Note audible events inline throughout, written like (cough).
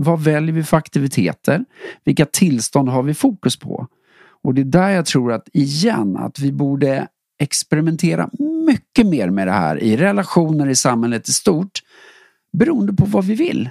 Vad väljer vi för aktiviteter? Vilka tillstånd har vi fokus på? Och det är där jag tror att igen att vi borde experimentera mycket mer med det här i relationer i samhället i stort beroende på vad vi vill.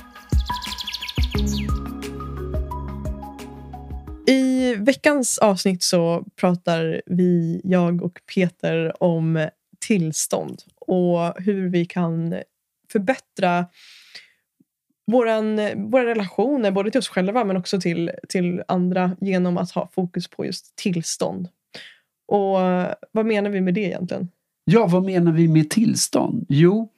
I veckans avsnitt så pratar vi, jag och Peter om tillstånd och hur vi kan förbättra våran, våra relationer, både till oss själva men också till, till andra genom att ha fokus på just tillstånd. Och vad menar vi med det egentligen? Ja, vad menar vi med tillstånd? Jo,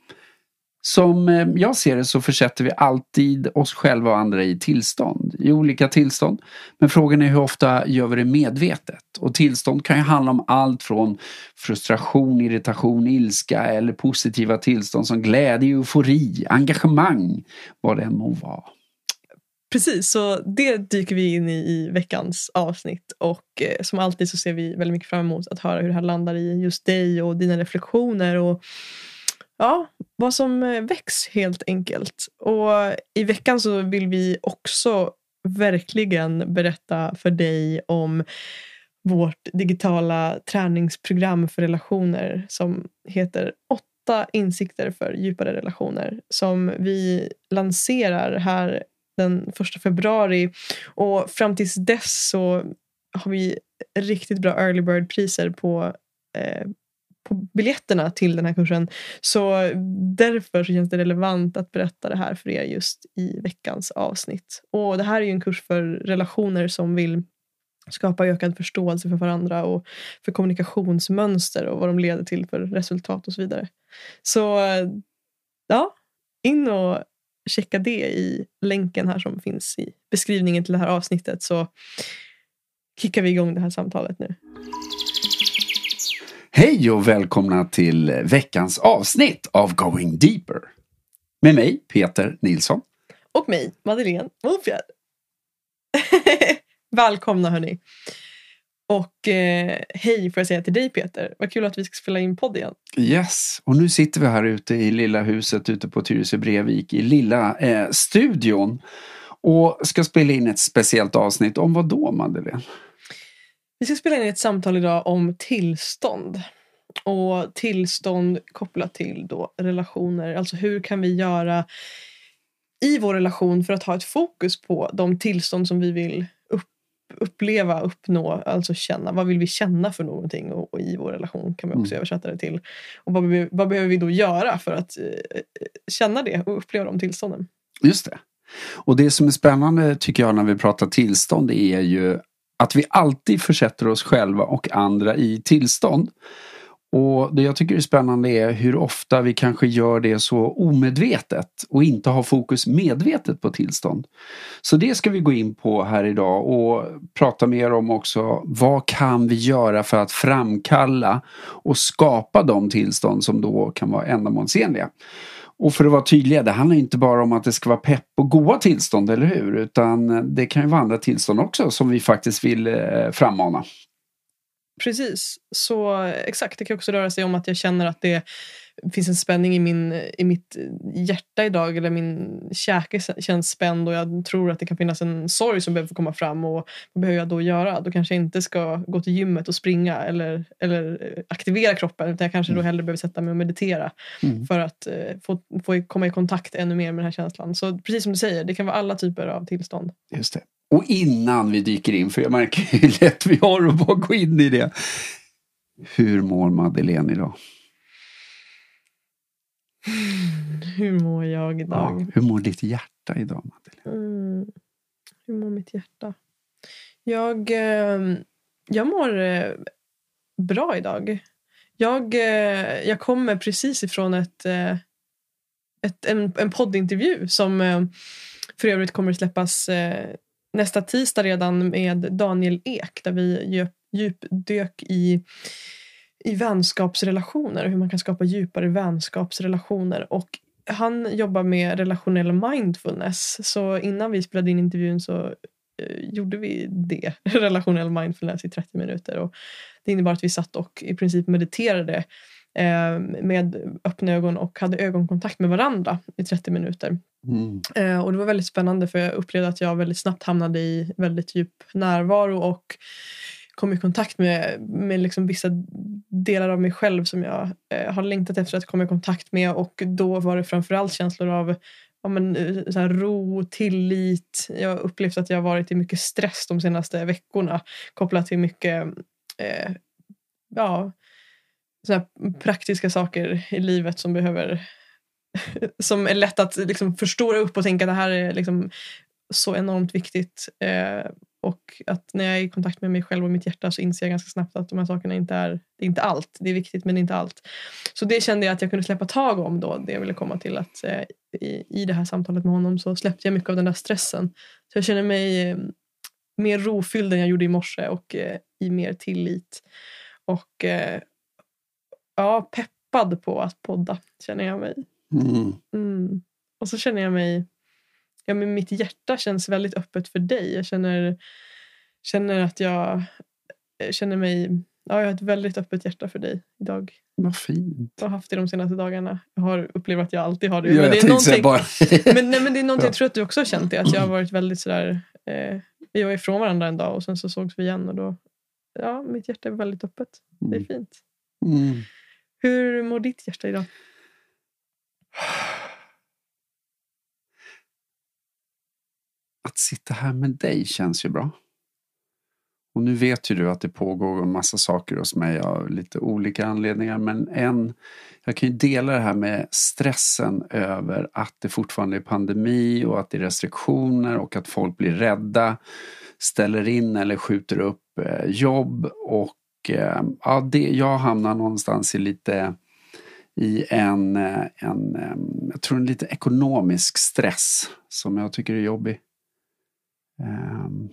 som eh, jag ser det så försätter vi alltid oss själva och andra i tillstånd, i olika tillstånd. Men frågan är hur ofta gör vi det medvetet? Och tillstånd kan ju handla om allt från frustration, irritation, ilska eller positiva tillstånd som glädje, eufori, engagemang, vad det än må vara. Precis, så det dyker vi in i i veckans avsnitt och eh, som alltid så ser vi väldigt mycket fram emot att höra hur det här landar i just dig och dina reflektioner och ja, vad som eh, väcks helt enkelt. Och i veckan så vill vi också verkligen berätta för dig om vårt digitala träningsprogram för relationer som heter 8 insikter för djupare relationer som vi lanserar här den 1 februari och fram tills dess så har vi riktigt bra early bird priser på eh, på biljetterna till den här kursen. Så därför så känns det relevant att berätta det här för er just i veckans avsnitt. Och det här är ju en kurs för relationer som vill skapa ökad förståelse för varandra och för kommunikationsmönster och vad de leder till för resultat och så vidare. Så ja, in och checka det i länken här som finns i beskrivningen till det här avsnittet så kickar vi igång det här samtalet nu. Hej och välkomna till veckans avsnitt av Going Deeper. Med mig, Peter Nilsson. Och mig, Madeleine Wolfjärd. (laughs) Välkomna hörni. Och eh, hej får jag säga till dig Peter. Vad kul att vi ska spela in podd igen. Yes, och nu sitter vi här ute i lilla huset ute på Tyresö Brevik i lilla eh, studion. Och ska spela in ett speciellt avsnitt om vad då Madeleine? Vi ska spela in ett samtal idag om tillstånd. Och tillstånd kopplat till då relationer. Alltså hur kan vi göra i vår relation för att ha ett fokus på de tillstånd som vi vill upp, uppleva, uppnå, alltså känna. Vad vill vi känna för någonting och, och i vår relation kan vi också mm. översätta det till. Och vad, vad behöver vi då göra för att eh, känna det och uppleva de tillstånden? Just det. Och det som är spännande tycker jag när vi pratar tillstånd är ju att vi alltid försätter oss själva och andra i tillstånd. Och det jag tycker är spännande är hur ofta vi kanske gör det så omedvetet och inte har fokus medvetet på tillstånd. Så det ska vi gå in på här idag och prata mer om också. Vad kan vi göra för att framkalla och skapa de tillstånd som då kan vara ändamålsenliga? Och för att vara tydliga, det handlar inte bara om att det ska vara pepp och goa tillstånd, eller hur? Utan eh, det kan ju vara andra tillstånd också som vi faktiskt vill eh, frammana. Precis, så eh, exakt. Det kan också röra sig om att jag känner att det finns en spänning i, min, i mitt hjärta idag eller min käke känns spänd och jag tror att det kan finnas en sorg som behöver komma fram och vad behöver jag då göra? Då kanske jag inte ska gå till gymmet och springa eller, eller aktivera kroppen utan jag kanske mm. då hellre behöver sätta mig och meditera mm. för att uh, få, få komma i kontakt ännu mer med den här känslan. Så precis som du säger, det kan vara alla typer av tillstånd. Just det. Och innan vi dyker in, för jag märker (laughs) hur lätt vi har att bara gå in i det. Hur mår Madeleine idag? Hur mår jag idag? Ja, hur mår ditt hjärta idag Madeleine? Mm, hur mår mitt hjärta? Jag, eh, jag mår eh, bra idag. Jag, eh, jag kommer precis ifrån ett, eh, ett, en, en poddintervju som för övrigt kommer släppas eh, nästa tisdag redan med Daniel Ek där vi djup, djupdök i, i vänskapsrelationer. Hur man kan skapa djupare vänskapsrelationer. Och han jobbar med relationell mindfulness. Så innan vi spelade in intervjun så eh, gjorde vi det, (laughs) relationell mindfulness i 30 minuter. Och det innebar att vi satt och i princip mediterade eh, med öppna ögon och hade ögonkontakt med varandra i 30 minuter. Mm. Eh, och det var väldigt spännande för jag upplevde att jag väldigt snabbt hamnade i väldigt djup närvaro och kom i kontakt med, med liksom vissa delar av mig själv som jag eh, har längtat efter att komma i kontakt med och då var det framförallt känslor av ja, men, eh, så här, ro, tillit. Jag har upplevt att jag har varit i mycket stress de senaste veckorna kopplat till mycket eh, ja, så praktiska saker i livet som behöver (laughs) som är lätt att liksom förstora upp och tänka att det här är liksom så enormt viktigt. Eh, och att när jag är i kontakt med mig själv och mitt hjärta så inser jag ganska snabbt att de här sakerna inte är, det är inte allt. Det är viktigt men inte allt. Så det kände jag att jag kunde släppa tag om då. Det jag ville komma till att eh, i, i det här samtalet med honom så släppte jag mycket av den där stressen. Så jag känner mig eh, mer rofylld än jag gjorde i morse och eh, i mer tillit. Och eh, ja, peppad på att podda känner jag mig. Mm. Mm. Och så känner jag mig ja, men mitt hjärta känns väldigt öppet för dig. Jag känner, känner att jag eh, känner mig... Ja, jag har ett väldigt öppet hjärta för dig idag. Vad fint. Jag har haft det de senaste dagarna. Jag har upplevt att jag alltid har det. Ja, men, det är någonting, bara... (laughs) men, nej, men det är någonting, jag tror att du också har känt det. Att jag har (clears throat) varit väldigt sådär... Eh, vi var ifrån varandra en dag och sen så sågs vi igen och då... Ja, mitt hjärta är väldigt öppet. Det är mm. fint. Mm. Hur mår ditt hjärta idag? (sighs) att sitta här med dig känns ju bra. Och nu vet ju du att det pågår en massa saker hos mig av lite olika anledningar. Men en, jag kan ju dela det här med stressen över att det fortfarande är pandemi och att det är restriktioner och att folk blir rädda, ställer in eller skjuter upp eh, jobb. Och eh, ja, det, jag hamnar någonstans i lite i en, eh, en, jag tror en lite ekonomisk stress som jag tycker är jobbig. Um,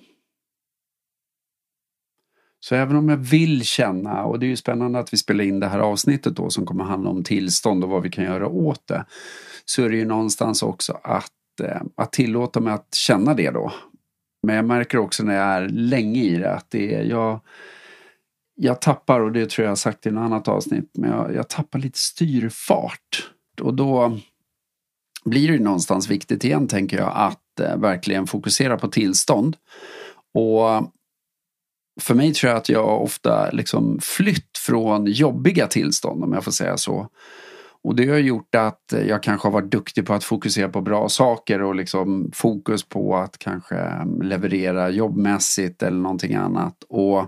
så även om jag vill känna, och det är ju spännande att vi spelar in det här avsnittet då som kommer handla om tillstånd och vad vi kan göra åt det. Så är det ju någonstans också att, eh, att tillåta mig att känna det då. Men jag märker också när jag är länge i det att det är, jag, jag tappar, och det tror jag sagt i något annat avsnitt, men jag, jag tappar lite styrfart. Och då blir det ju någonstans viktigt igen tänker jag att Eh, verkligen fokusera på tillstånd. Och för mig tror jag att jag ofta liksom flytt från jobbiga tillstånd om jag får säga så. Och det har gjort att jag kanske har varit duktig på att fokusera på bra saker och liksom fokus på att kanske leverera jobbmässigt eller någonting annat. Och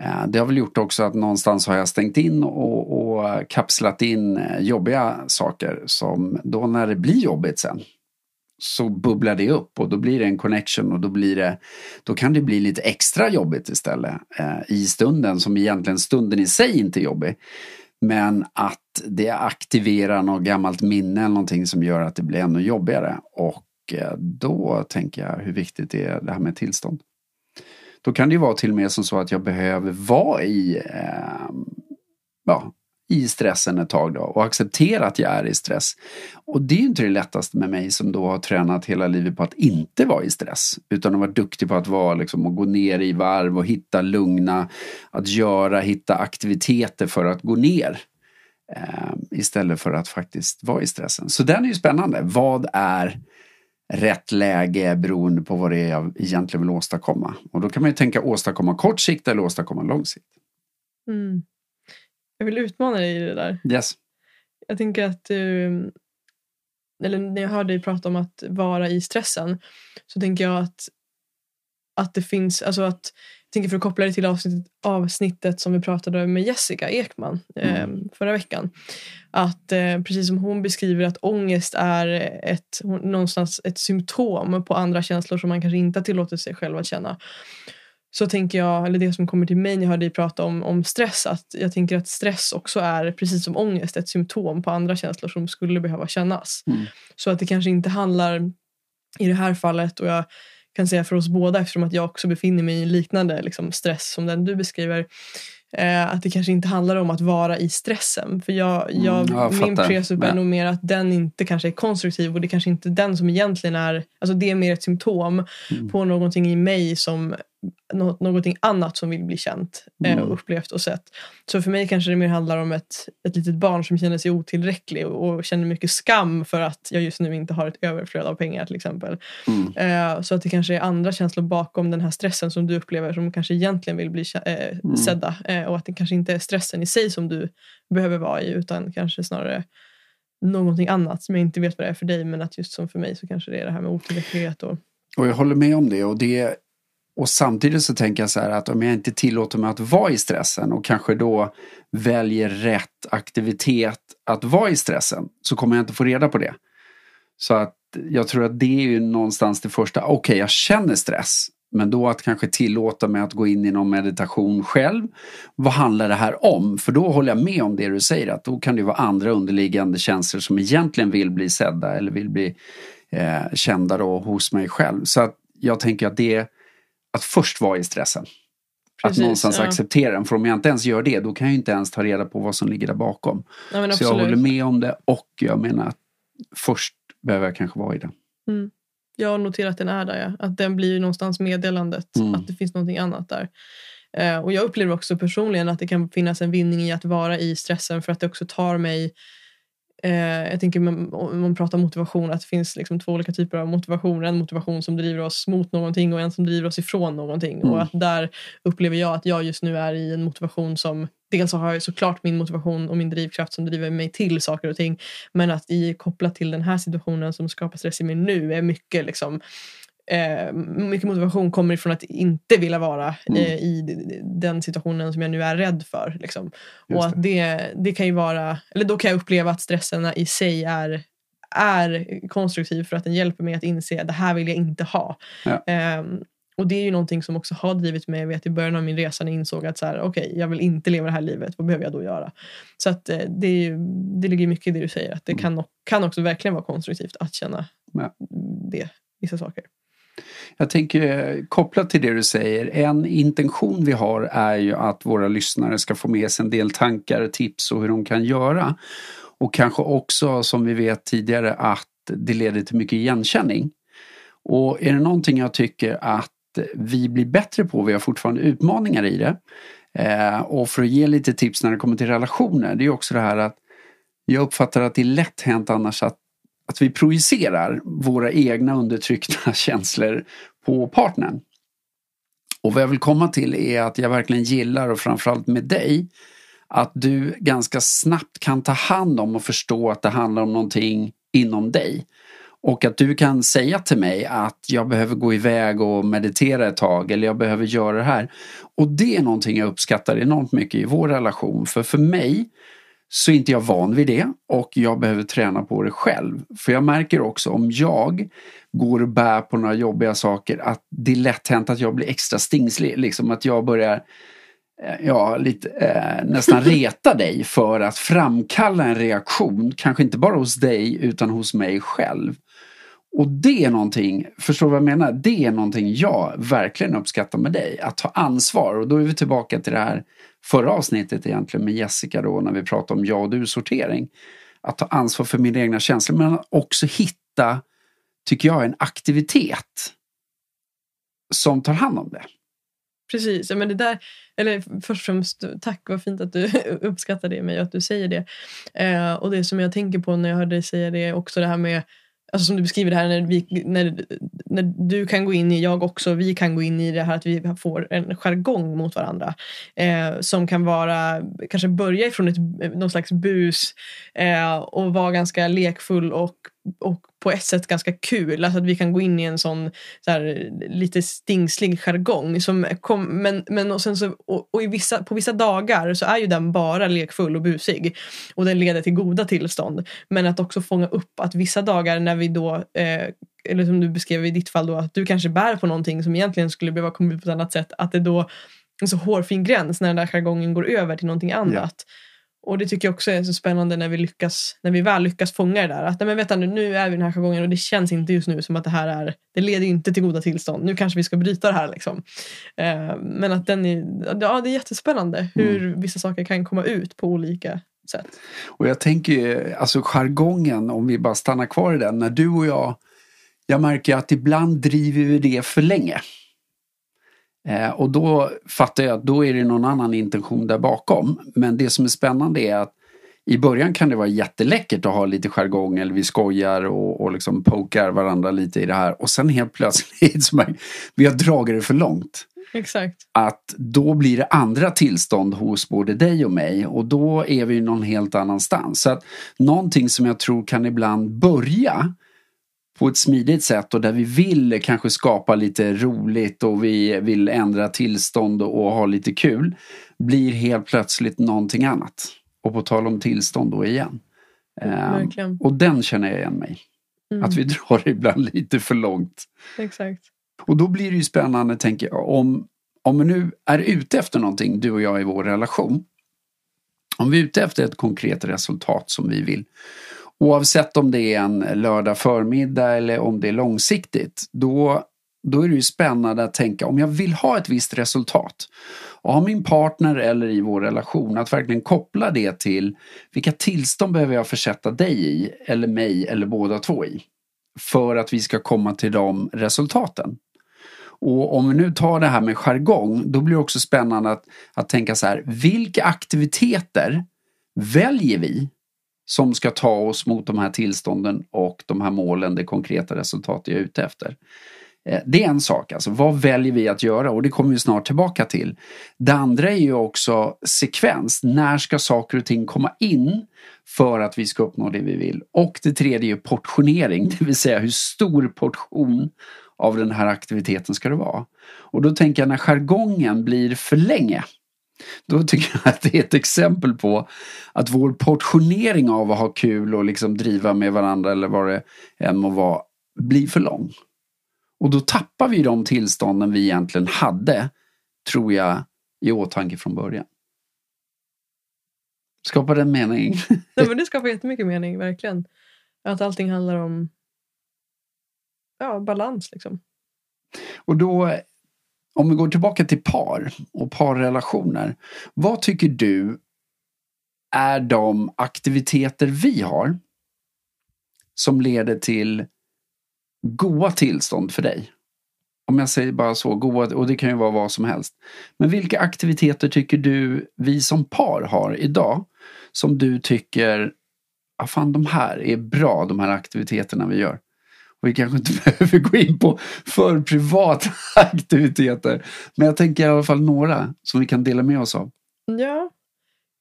eh, det har väl gjort också att någonstans har jag stängt in och, och kapslat in eh, jobbiga saker som då när det blir jobbigt sen så bubblar det upp och då blir det en connection och då blir det då kan det bli lite extra jobbigt istället eh, i stunden som egentligen stunden i sig inte är jobbig. Men att det aktiverar något gammalt minne eller någonting som gör att det blir ännu jobbigare och eh, då tänker jag hur viktigt det är det här med tillstånd. Då kan det ju vara till och med som så att jag behöver vara i, eh, ja, i stressen ett tag då och acceptera att jag är i stress. Och det är ju inte det lättaste med mig som då har tränat hela livet på att inte vara i stress. Utan att vara duktig på att vara liksom och gå ner i varv och hitta lugna, att göra, hitta aktiviteter för att gå ner. Eh, istället för att faktiskt vara i stressen. Så den är ju spännande. Vad är rätt läge beroende på vad det är jag egentligen vill åstadkomma. Och då kan man ju tänka åstadkomma kort sikt eller åstadkomma lång sikt. Mm. Jag vill utmana dig i det där. Yes. Jag tänker att du, eller när jag hör dig prata om att vara i stressen så tänker jag att, att det finns, alltså att tänker för att koppla det till avsnittet, avsnittet som vi pratade med Jessica Ekman eh, mm. förra veckan. Att eh, precis som hon beskriver att ångest är ett, någonstans ett symptom på andra känslor som man kanske inte har tillåtit sig själv att känna. Så tänker jag, eller det som kommer till mig när jag hör dig prata om, om stress, att jag tänker att stress också är, precis som ångest, ett symptom på andra känslor som skulle behöva kännas. Mm. Så att det kanske inte handlar, i det här fallet, och jag kan säga för oss båda eftersom att jag också befinner mig i en liknande liksom, stress som den du beskriver. Eh, att det kanske inte handlar om att vara i stressen. För jag, jag, Mm, jag min presupp är Ja. nog mer att den inte kanske är konstruktiv och det kanske inte är den som egentligen är, alltså det är mer ett symptom Mm. på någonting i mig som nå- någonting annat som vill bli känt eh, Mm. och upplevt och sett. Så för mig kanske det mer handlar om ett, ett litet barn som känner sig otillräcklig och, och känner mycket skam för att jag just nu inte har ett överflöd av pengar till exempel. Mm. Eh, så att det kanske är andra känslor bakom den här stressen som du upplever som kanske egentligen vill bli eh, Mm. sedda. Eh, och att det kanske inte är stressen i sig som du behöver vara i utan kanske snarare någonting annat som jag inte vet vad det är för dig men att just som för mig så kanske det är det här med otillräcklighet och Och jag håller med om det. Och, det och samtidigt så tänker jag så här att om jag inte tillåter mig att vara i stressen och kanske då väljer rätt aktivitet att vara i stressen så kommer jag inte få reda på det. Så att jag tror att det är ju någonstans det första. Okej, jag känner stress. Men då att kanske tillåta mig att gå in i någon meditation själv. Vad handlar det här om? För då håller jag med om det du säger. Att då kan det vara andra underliggande känslor som egentligen vill bli sedda eller vill bli eh, kända då hos mig själv. Så att jag tänker att det är att först vara i stressen. Precis, att någonstans ja. acceptera den. För om jag inte ens gör det då kan jag inte ens ta reda på vad som ligger där bakom. Ja, Så jag håller med om det och jag menar att först behöver jag kanske vara i det. Jag har noterat att den är där. Ja. Att den blir någonstans meddelandet. Mm. Att det finns någonting annat där. Eh, och jag upplever också personligen att det kan finnas en vinning i att vara i stressen för att det också tar mig jag tänker om man pratar motivation att det finns liksom två olika typer av motivation. En motivation som driver oss mot någonting och en som driver oss ifrån någonting. Mm. Och att där upplever jag att jag just nu är i en motivation som dels har jag såklart min motivation och min drivkraft som driver mig till saker och ting. Men att i kopplat till den här situationen som skapar stress i mig nu är mycket liksom Eh, mycket motivation kommer ifrån att inte vilja vara Mm. eh, i den situationen som jag nu är rädd för. Liksom. Och att det, det kan ju vara, eller då kan jag uppleva att stressen i sig är, är konstruktiv för att den hjälper mig att inse att det här vill jag inte ha. Ja. Ehm, och det är ju någonting som också har drivit mig. Jag vet i början av min resa när jag insåg att så här, okej, jag vill inte leva det här livet. Vad behöver jag då göra? Så att eh, det, är ju, det ligger mycket i det du säger. Att det Mm. kan, kan också verkligen vara konstruktivt att känna Ja. det, vissa saker. Jag tänker eh, kopplat till det du säger, en intention vi har är ju att våra lyssnare ska få med sig en del tankar, tips och hur de kan göra. Och kanske också, som vi vet tidigare, att det leder till mycket igenkänning. Och är det någonting jag tycker att vi blir bättre på, vi har fortfarande utmaningar i det. Eh, och för att ge lite tips när det kommer till relationer, det är också det här att jag uppfattar att det är lätt hänt annars att att vi projicerar våra egna undertryckta (laughs) känslor på partnern. Och vad jag vill komma till är att jag verkligen gillar och framförallt med dig att du ganska snabbt kan ta hand om och förstå att det handlar om någonting inom dig. Och att du kan säga till mig att jag behöver gå iväg och meditera ett tag eller jag behöver göra det här. Och det är någonting jag uppskattar enormt mycket i vår relation. För för mig så är inte jag van vid det och jag behöver träna på det själv. För jag märker också om jag går och bär på några jobbiga saker att det är lätt hänt att jag blir extra stingslig. Liksom att jag börjar eh, ja, lite, eh, nästan (laughs) reta dig för att framkalla en reaktion. Kanske inte bara hos dig utan hos mig själv. Och det är någonting, förstår du vad jag menar? Det är någonting jag verkligen uppskattar med dig. Att ta ansvar. Och då är vi tillbaka till det här förra avsnittet egentligen med Jessica då när vi pratade om jag och du-sortering. Att ta ansvar för mina egna känslor men också hitta, tycker jag, en aktivitet som tar hand om det. Precis, men det där, eller först och främst tack vad fint att du (laughs) uppskattar det i mig och att du säger det. Eh, och det som jag tänker på när jag hör dig säga det är också det här med Alltså som du beskriver det här när, vi, när, när du kan gå in i, jag också, vi kan gå in i det här att vi får en jargong mot varandra. Eh, som kan vara, kanske börja ifrån ett, någon slags bus eh, och vara ganska lekfull och, och på ett sätt ganska kul. Alltså att vi kan gå in i en sån så här, lite stingslig jargong. Som kom, men, men och sen så, och, och i vissa, på vissa dagar så är ju den bara lekfull och busig. Och den leder till goda tillstånd. Men att också fånga upp att vissa dagar när vi då eh, eller som du beskrev i ditt fall då, att du kanske bär på någonting som egentligen skulle behöva komma ut på ett annat sätt. Att det då är en så hårfin gräns när den där jargongen går över till någonting annat. Och det tycker jag också är så spännande när vi, lyckas, när vi väl lyckas fånga det där. Att nej, men vänta nu, nu är vi i den här jargongen och det känns inte just nu som att det här är, det leder inte till goda tillstånd. Nu kanske vi ska bryta det här liksom. Eh, men att den är, ja det är jättespännande hur mm. vissa saker kan komma ut på olika sätt. Och jag tänker ju, alltså jargongen, om vi bara stannar kvar i den, när du och jag, jag märker att ibland driver vi det för länge. Eh, och då fattar jag att då är det någon annan intention där bakom. Men det som är spännande är att i början kan det vara jätteläckert att ha lite jargong eller vi skojar och, och liksom pokar varandra lite i det här. Och sen helt plötsligt, (laughs) så vi har dragit det för långt. Exakt. Att då blir det andra tillstånd hos både dig och mig och då är vi någon helt annanstans. Så att någonting som jag tror kan ibland börja på ett smidigt sätt och där vi vill kanske skapa lite roligt och vi vill ändra tillstånd och ha lite kul blir helt plötsligt någonting annat. Och på tal om tillstånd då igen. Mm, och den känner jag igen mig mm. Att vi drar (laughs) ibland lite för långt. Exakt. Och då blir det ju spännande, tänker jag, om, om vi nu är ute efter någonting, du och jag i vår relation. Om vi är ute efter ett konkret resultat som vi vill Oavsett om det är en lördag förmiddag eller om det är långsiktigt. Då, då är det ju spännande att tänka om jag vill ha ett visst resultat av min partner eller i vår relation att verkligen koppla det till vilka tillstånd behöver jag försätta dig i eller mig eller båda två i för att vi ska komma till de resultaten. Och om vi nu tar det här med jargong, då blir det också spännande att, att tänka så här, vilka aktiviteter väljer vi som ska ta oss mot de här tillstånden och de här målen, det konkreta resultat jag är ute efter. Eh, det är en sak, alltså vad väljer vi att göra och det kommer vi snart tillbaka till. Det andra är ju också sekvens, när ska saker och ting komma in för att vi ska uppnå det vi vill. Och det tredje är portionering, (laughs) det vill säga hur stor portion av den här aktiviteten ska det vara. Och då tänker jag när jargongen blir för länge då tycker jag att det är ett exempel på att vår portionering av att ha kul och liksom driva med varandra eller vad det än må vara blir för lång. Och då tappar vi de tillstånden vi egentligen hade, tror jag, i åtanke från början. Skapar det mening? (laughs) Nej, men det skapar jättemycket mening, verkligen. Att allting handlar om ja, balans liksom. Och då om vi går tillbaka till par och parrelationer. Vad tycker du är de aktiviteter vi har som leder till goa tillstånd för dig? Om jag säger bara så, goa, och det kan ju vara vad som helst. Men vilka aktiviteter tycker du vi som par har idag som du tycker, ah, fan de här är bra, de här aktiviteterna vi gör? Och vi kanske inte (laughs) behöver gå in på för privata (laughs) aktiviteter. Men jag tänker i alla fall några som vi kan dela med oss av. Ja,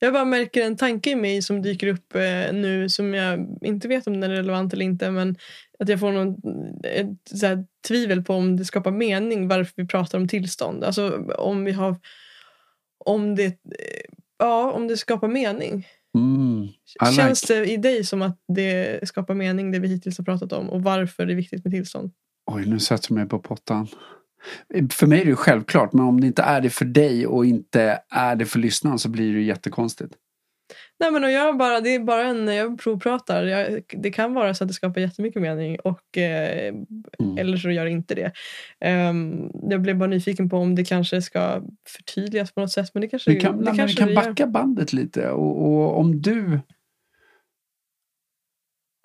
jag bara märker en tanke i mig som dyker upp eh, nu som jag inte vet om den är relevant eller inte. Men att jag får någon, eh, ett så tvivel på om det skapar mening varför vi pratar om tillstånd. Alltså om vi har om det, eh, ja, om det skapar mening. Mm, Känns like. det i dig som att det skapar mening det vi hittills har pratat om och varför det är viktigt med tillstånd? Oj, nu sätter jag mig på pottan. För mig är det självklart, men om det inte är det för dig och inte är det för lyssnaren så blir det jättekonstigt. Nej men och jag bara, det är bara en, jag provpratar. Jag, det kan vara så att det skapar jättemycket mening och, eh, mm. eller så gör det inte det. Um, jag blev bara nyfiken på om det kanske ska förtydligas på något sätt. Men det kanske, vi kan, det nej, kanske vi kan backa bandet lite och, och, om du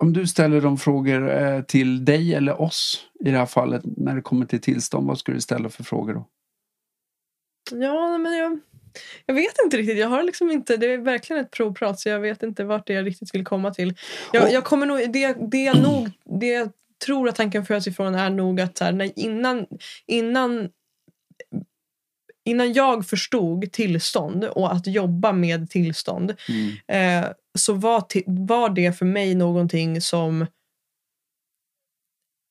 om du ställer de frågor eh, till dig eller oss i det här fallet när det kommer till tillstånd, vad skulle du ställa för frågor då? Ja, men jag, jag vet inte riktigt. Jag har liksom inte, det är verkligen ett provprat så jag vet inte vart det jag riktigt vill komma till. Jag, jag kommer nog, det, det, jag nog, det jag tror att tanken föds ifrån är nog att här, när, innan, innan innan jag förstod tillstånd och att jobba med tillstånd mm. eh, så var, var det för mig någonting som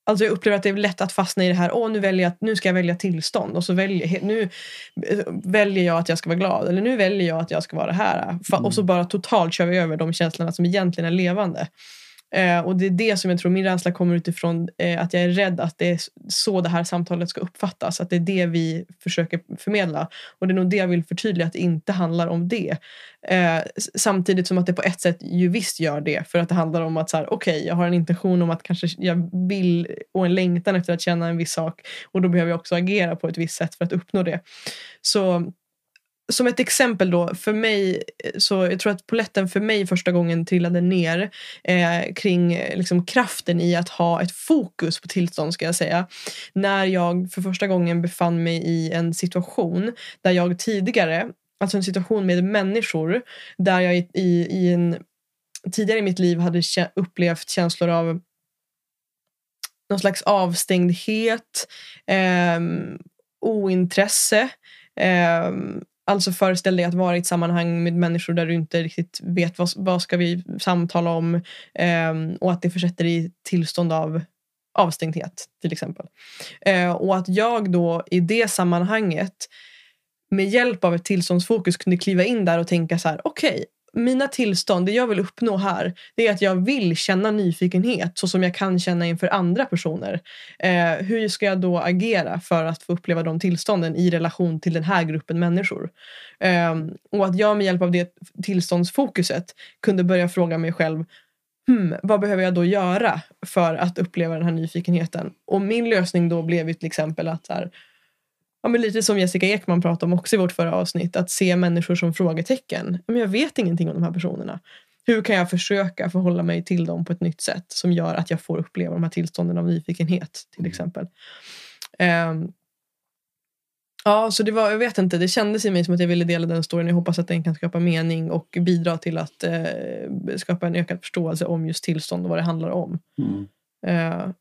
Alltså jag upplever att det är lätt att fastna i det här, åh nu, väljer jag, nu ska jag välja tillstånd och så väljer, nu väljer jag att jag ska vara glad eller nu väljer jag att jag ska vara det här. Mm. Och så bara totalt kör vi över de känslorna som egentligen är levande. Eh, och det är det som jag tror min rädsla kommer utifrån eh, att jag är rädd att det är så det här samtalet ska uppfattas. Att det är det vi försöker förmedla. Och det är nog det jag vill förtydliga att det inte handlar om det. Eh, samtidigt som att det på ett sätt ju visst gör det. För att det handlar om att så här, okej, okay, jag har en intention om att kanske jag vill och en längtan efter att känna en viss sak. Och då behöver jag också agera på ett visst sätt för att uppnå det. Så som ett exempel då, för mig, eh, så jag tror att poletten för mig första gången trillade ner eh, kring eh, liksom, kraften i att ha ett fokus på tillstånd ska jag säga. När jag för första gången befann mig i en situation där jag tidigare, alltså en situation med människor, där jag i, i, en tidigare i mitt liv hade upplevt känslor av någon slags avstängdhet, eh, ointresse, eh, Alltså föreställ dig att vara i ett sammanhang med människor där du inte riktigt vet vad, vad ska vi samtala om eh, och att det försätter dig i tillstånd av avstängdhet till exempel. Eh, och att jag då i det sammanhanget med hjälp av ett tillståndsfokus kunde kliva in där och tänka så här okej, okay, mina tillstånd, det jag vill uppnå här, det är att jag vill känna nyfikenhet så som jag kan känna inför andra personer. Eh, hur ska jag då agera för att få uppleva de tillstånden i relation till den här gruppen människor? Eh, och att jag med hjälp av det tillståndsfokuset kunde börja fråga mig själv Hmm, vad behöver jag då göra för att uppleva den här nyfikenheten? Och min lösning då blev ju till exempel att så här, ja, men lite som Jessica Ekman pratade om också i vårt förra avsnitt, att se människor som frågetecken. Men jag vet ingenting om de här personerna. Hur kan jag försöka förhålla mig till dem på ett nytt sätt som gör att jag får uppleva de här tillstånden av nyfikenhet till mm. exempel. Um, ja, så det var, jag vet inte, det kändes i mig som att jag ville dela den storyn. Jag hoppas att den kan skapa mening och bidra till att uh, skapa en ökad förståelse om just tillstånd och vad det handlar om. Mm. Uh,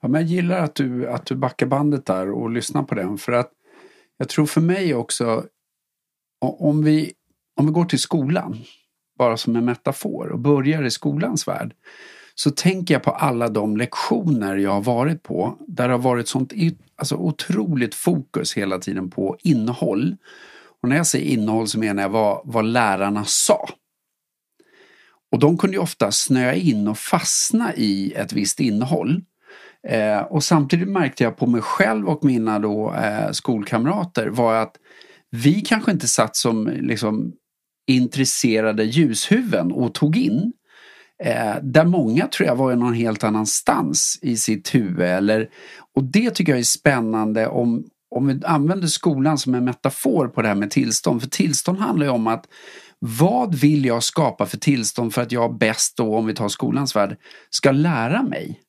Ja, men jag gillar att du, att du backar bandet där och lyssnar på den. För att jag tror för mig också, om vi, om vi går till skolan, bara som en metafor och börjar i skolans värld. Så tänker jag på alla de lektioner jag har varit på där det har varit sånt alltså otroligt fokus hela tiden på innehåll. Och när jag säger innehåll så menar jag vad, vad lärarna sa. Och de kunde ju ofta snöa in och fastna i ett visst innehåll. Eh, och samtidigt märkte jag på mig själv och mina då, eh, skolkamrater var att vi kanske inte satt som liksom, intresserade ljushuvuden och tog in. Eh, där många tror jag var någon helt annanstans i sitt huvud. Eller, och det tycker jag är spännande om, om vi använder skolan som en metafor på det här med tillstånd. För tillstånd handlar ju om att vad vill jag skapa för tillstånd för att jag bäst då, om vi tar skolans värld, ska lära mig?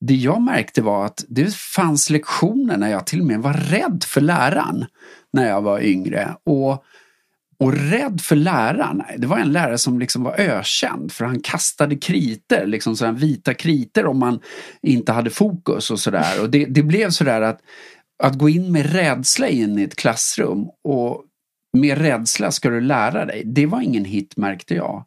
Det jag märkte var att det fanns lektioner när jag till och med var rädd för läraren när jag var yngre. Och, och rädd för läraren, det var en lärare som liksom var ökänd för han kastade kriter, liksom sådana vita kriter om man inte hade fokus och sådär. Och det, det blev sådär att, att gå in med rädsla in i ett klassrum och med rädsla ska du lära dig, det var ingen hit märkte jag.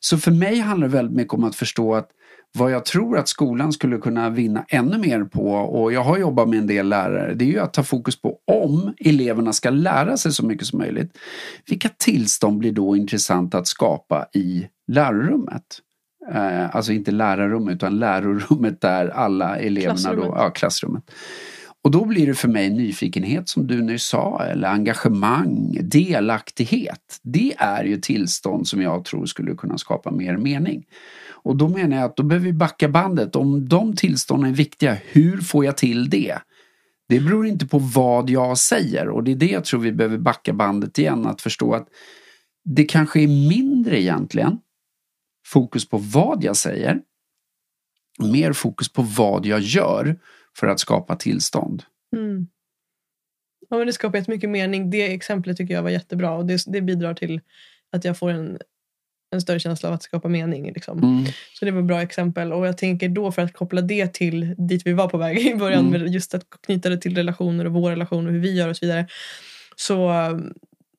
Så för mig handlar det väldigt mycket om att förstå att vad jag tror att skolan skulle kunna vinna ännu mer på och jag har jobbat med en del lärare det är ju att ta fokus på om eleverna ska lära sig så mycket som möjligt. Vilka tillstånd blir då intressant att skapa i lärarrummet? Eh, alltså inte lärarrummet utan lärorummet där alla eleverna klassrummet. då, ja klassrummet. Och då blir det för mig nyfikenhet som du nyss sa eller engagemang, delaktighet. Det är ju tillstånd som jag tror skulle kunna skapa mer mening. Och då menar jag att då behöver vi backa bandet. Om de tillstånden är viktiga, hur får jag till det? Det beror inte på vad jag säger och det är det jag tror vi behöver backa bandet igen. Att förstå att det kanske är mindre egentligen fokus på vad jag säger. Mer fokus på vad jag gör för att skapa tillstånd. Mm. Ja, men det skapar jättemycket mening. Det exemplet tycker jag var jättebra och det, det bidrar till att jag får en en större känsla av att skapa mening. Liksom. Mm. Så det var ett bra exempel. Och jag tänker då för att koppla det till dit vi var på väg (laughs) i början, mm. just att knyta det till relationer och vår relation och hur vi gör och så vidare. Så um,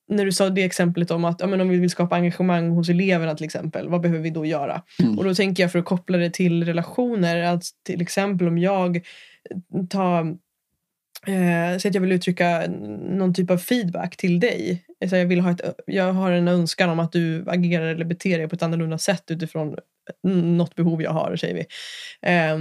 när du sa det exemplet om att ja, men om vi vill skapa engagemang hos eleverna till exempel, vad behöver vi då göra? Mm. Och då tänker jag för att koppla det till relationer, att till exempel om jag ta Eh, så att jag vill uttrycka någon typ av feedback till dig. Så jag, vill ha ett, jag har en önskan om att du agerar eller beter dig på ett annorlunda sätt utifrån något behov jag har, säger vi. Eh,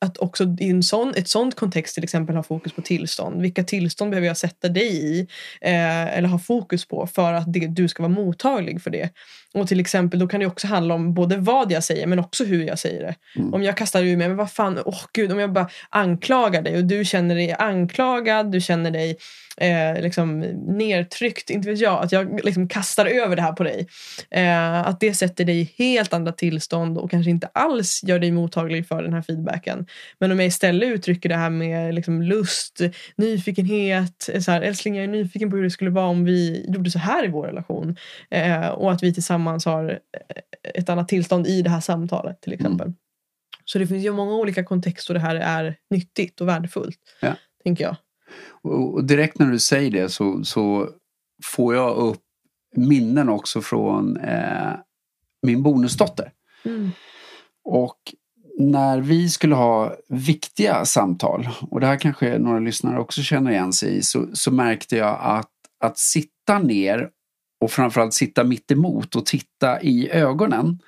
att också i en sån, ett sånt kontext till exempel ha fokus på tillstånd. Vilka tillstånd behöver jag sätta dig i eh, eller ha fokus på för att det, du ska vara mottaglig för det. Och till exempel då kan det också handla om både vad jag säger men också hur jag säger det. Mm. Om jag kastar ur mig, men vad fan, åh oh, gud, om jag bara anklagar dig och du känner dig anklagad, du känner dig eh, liksom nedtryckt, inte vet jag, att jag liksom kastar över det här på dig. Eh, att det sätter dig i helt andra tillstånd och kanske inte alls gör dig mottaglig för den här feedbacken. Men om jag istället uttrycker det här med liksom lust, nyfikenhet, så här, älskling jag är nyfiken på hur det skulle vara om vi gjorde så här i vår relation. Eh, och att vi tillsammans har eh, ett annat tillstånd i det här samtalet till exempel. Mm. Så det finns ju många olika kontexter det här är nyttigt och värdefullt. Ja. Tänker jag. Och direkt när du säger det så, så får jag upp minnen också från eh, min bonusdotter. Mm. Och när vi skulle ha viktiga samtal, och det här kanske några lyssnare också känner igen sig i, så, så märkte jag att, att sitta ner och framförallt sitta mitt emot och titta i ögonen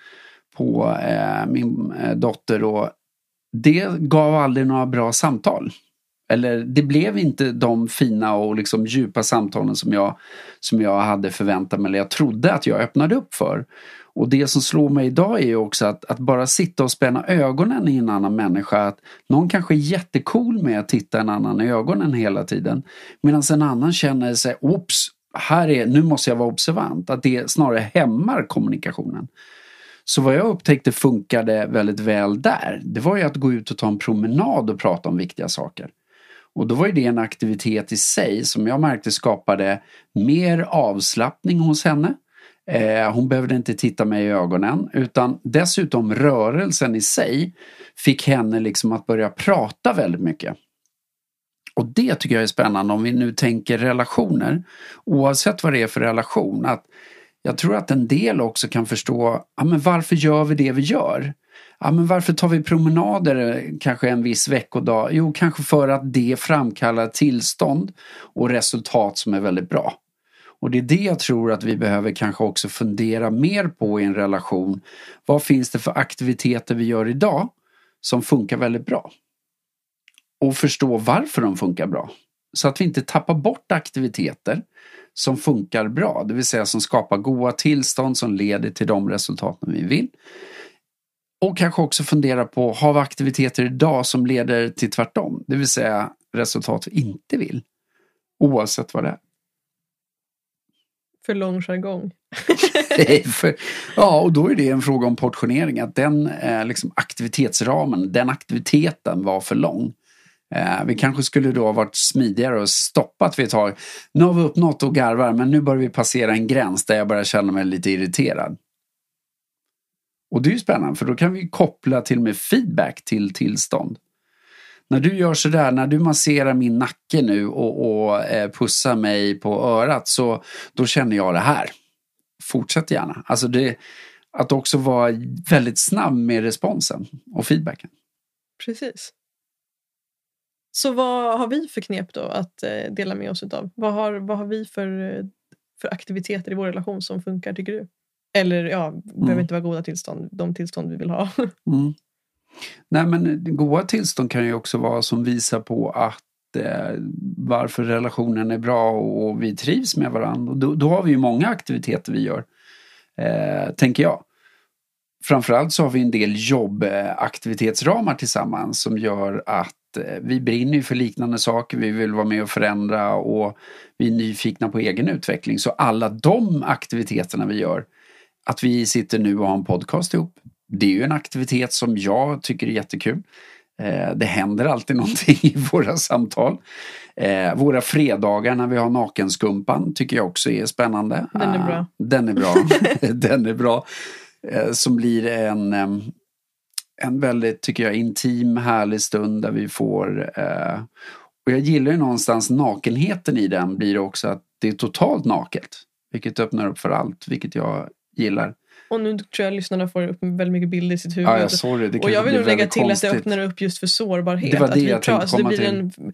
på eh, min eh, dotter och det gav aldrig några bra samtal. Eller det blev inte de fina och liksom djupa samtalen som jag, som jag hade förväntat mig eller jag trodde att jag öppnade upp för. Och det som slår mig idag är ju också att, att bara sitta och spänna ögonen i en annan människa. Att någon kanske är jättecool med att titta en annan i ögonen hela tiden. Medan en annan känner sig, oops, här är, nu måste jag vara observant. Att det snarare hämmar kommunikationen. Så vad jag upptäckte funkade väldigt väl där, det var ju att gå ut och ta en promenad och prata om viktiga saker. Och då var det en aktivitet i sig som jag märkte skapade mer avslappning hos henne. Eh, hon behövde inte titta mig i ögonen utan dessutom rörelsen i sig fick henne liksom att börja prata väldigt mycket. Och det tycker jag är spännande om vi nu tänker relationer. Oavsett vad det är för relation. Att jag tror att en del också kan förstå ja, men varför gör vi det vi gör. Ja, men varför tar vi promenader eh, kanske en viss veckodag? Jo, kanske för att det framkallar tillstånd och resultat som är väldigt bra. Och det är det jag tror att vi behöver kanske också fundera mer på i en relation. Vad finns det för aktiviteter vi gör idag som funkar väldigt bra? Och förstå varför de funkar bra. Så att vi inte tappar bort aktiviteter som funkar bra, det vill säga som skapar goda tillstånd som leder till de resultaten vi vill. Och kanske också fundera på, har vi aktiviteter idag som leder till tvärtom? Det vill säga resultat vi inte vill. Oavsett vad det är. För lång jargong. (laughs) för, ja, och då är det en fråga om portionering. Att den eh, liksom aktivitetsramen, den aktiviteten var för lång. Eh, vi kanske skulle då ha varit smidigare och stoppat vid ett tag. Nu har vi uppnått och garvar men nu börjar vi passera en gräns där jag börjar känna mig lite irriterad. Och det är ju spännande för då kan vi koppla till med feedback till tillstånd. När du gör sådär, när du masserar min nacke nu och, och eh, pussar mig på örat så då känner jag det här. Fortsätt gärna. Alltså det, att också vara väldigt snabb med responsen och feedbacken. Precis. Så vad har vi för knep då att eh, dela med oss av? Vad har, vad har vi för, för aktiviteter i vår relation som funkar tycker du? Eller ja, mm. behöver inte vara goda tillstånd, de tillstånd vi vill ha. (laughs) Mm. Nej men goda tillstånd kan ju också vara som visar på att eh, varför relationen är bra och vi trivs med varandra. Och då, då har vi ju många aktiviteter vi gör, eh, tänker jag. Framförallt så har vi en del jobbaktivitetsramar tillsammans som gör att Eh, vi brinner ju för liknande saker, vi vill vara med och förändra och vi är nyfikna på egen utveckling. Så alla de aktiviteterna vi gör, att vi sitter nu och har en podcast ihop, det är ju en aktivitet som jag tycker är jättekul. Eh, det händer alltid (laughs) någonting i våra samtal. Eh, våra fredagar när vi har nakenskumpan tycker jag också är spännande. Den är bra. Den är bra. (laughs) (laughs) Den är bra. Som blir en en väldigt, tycker jag, intim, härlig stund där vi får eh, och jag gillar ju någonstans nakenheten i den blir också att det är totalt naket. Vilket öppnar upp för allt, vilket jag gillar. Och nu tror jag lyssnarna får upp väldigt mycket bilder i sitt huvud. Ah, ja, sorry, och jag vill nog lägga till konstigt. att det öppnar upp just för sårbarhet. Det var det att jag tänkte alltså, komma det blir till. En,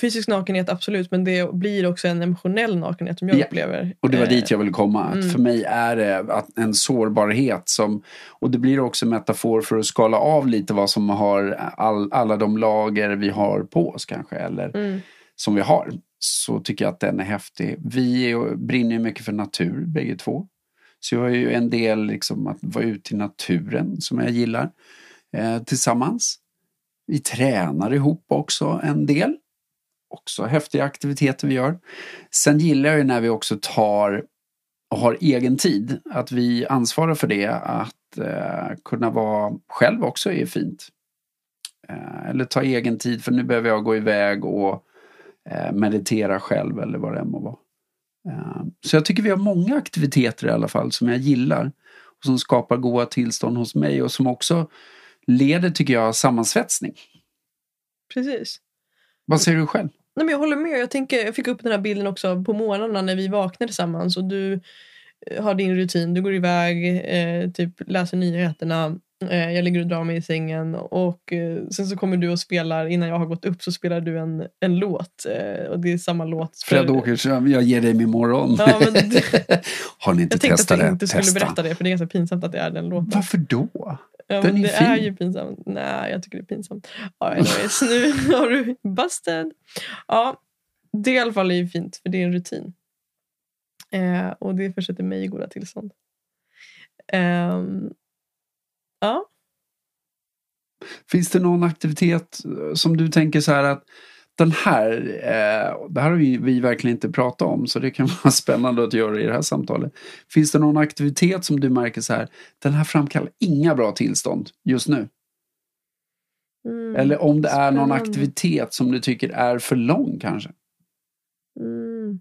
fysisk nakenhet absolut, men det blir också en emotionell nakenhet som jag Ja. upplever. Och det var Eh, dit jag ville komma. Att mm. För mig är det en sårbarhet som, och det blir också en metafor för att skala av lite vad som har all, alla de lager vi har på oss kanske, eller Mm. som vi har. Så tycker jag att den är häftig. Vi är, brinner mycket för natur bägge två. Så jag har ju en del liksom att vara ute i naturen som jag gillar eh, tillsammans. Vi tränar ihop också en del. Också häftiga aktiviteter vi gör. Sen gillar jag ju när vi också tar och har egen tid. Att vi ansvarar för det. Att eh, kunna vara själv också är fint. Eh, eller ta egen tid för nu behöver jag gå iväg och eh, meditera själv eller vad det än må vara. Eh, så jag tycker vi har många aktiviteter i alla fall som jag gillar. Och som skapar goda tillstånd hos mig och som också leder, tycker jag, sammansvetsning. Precis. Vad säger du själv? Nej, men jag håller med. Jag, tänker, jag fick upp den här bilden också på morgnarna när vi vaknar tillsammans. Och du eh, har din rutin. Du går iväg, eh, typ läser nyheterna. Eh, jag ligger och drar mig i sängen. Och eh, sen så kommer du och spelar. Innan jag har gått upp så spelar du en, en låt. Eh, och det är samma låt. för- Fred Åkerström, jag ger dig min morgon. Ja, men det- (laughs) Har ni inte Jag tänkte att testat det? inte skulle Testa. berätta det. För det är ganska pinsamt att det är den låten. Varför då? Ja, Den är det fin. är ju pinsamt. Nej, jag tycker det är pinsamt. Ja, anyways, nu (laughs) har du busted. Ja, det i alla fall är ju fint för det är en rutin. Eh, och det försätter mig i goda tillstånd. Ehm, ja, Finns det någon aktivitet eh, som du tänker så här att den här, eh, det här har vi, vi verkligen inte pratat om så det kan (laughs) vara spännande att göra i det här samtalet. Finns det någon aktivitet som du märker så här, den här framkallar inga bra tillstånd just nu? mm, Eller om det är någon spännande. aktivitet som du tycker är för lång kanske? Mm.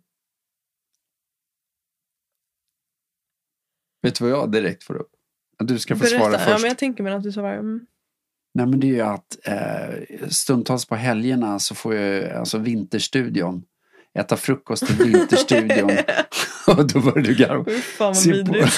Vet du vad jag direkt får upp? Du ska få svara först. Ja, men jag tänker mig att du svarar. Mm. Nej men det är ju att eh, stundtals på helgerna så får jag alltså Vinterstudion äta frukost i Vinterstudion (laughs) (laughs) då börjar du garva. Fan vad Se på, vidrigt.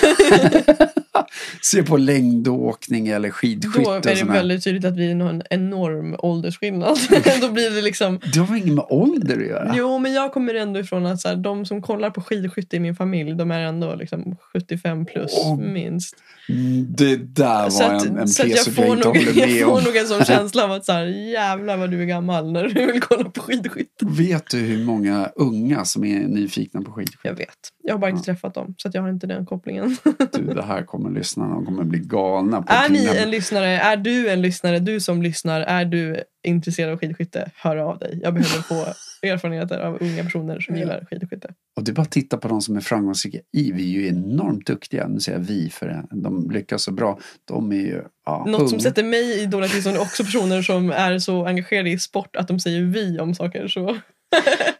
(laughs) se på längdåkning eller Då skidskytte är och det väldigt tydligt att vi har en enorm åldersskillnad. (laughs) Då blir det liksom Det har inget med ålder att göra? Jo, men jag kommer ändå ifrån att så här, de som kollar på skidskytte i min familj, de är ändå liksom 75 plus Åh, minst. Mm, Det där Så var en, en att, så att jag får, nog, jag får nog en sån känsla av att så här, jävlar vad du är gammal när du vill kolla på skidskytte. Vet du hur många unga som är nyfikna på skidskytte? Jag vet. Jag har bara inte Ja. träffat dem, så att jag har inte den kopplingen. Du, det här kommer lyssnarna, de kommer bli galna på. är ni en lyssnare, är du en lyssnare, du som lyssnar, är du intresserad av skidskytte, hör av dig. Jag behöver få (laughs) erfarenheter av unga personer som gillar skidskytte. Och det är bara att titta på de som är framgångsrika. I, vi är ju enormt duktiga. Nu säger jag vi för de lyckas så bra. De är ju ja, Något som unga. sätter mig i dåliga tillstånd är också personer som är så engagerade i sport att de säger vi om saker. Så.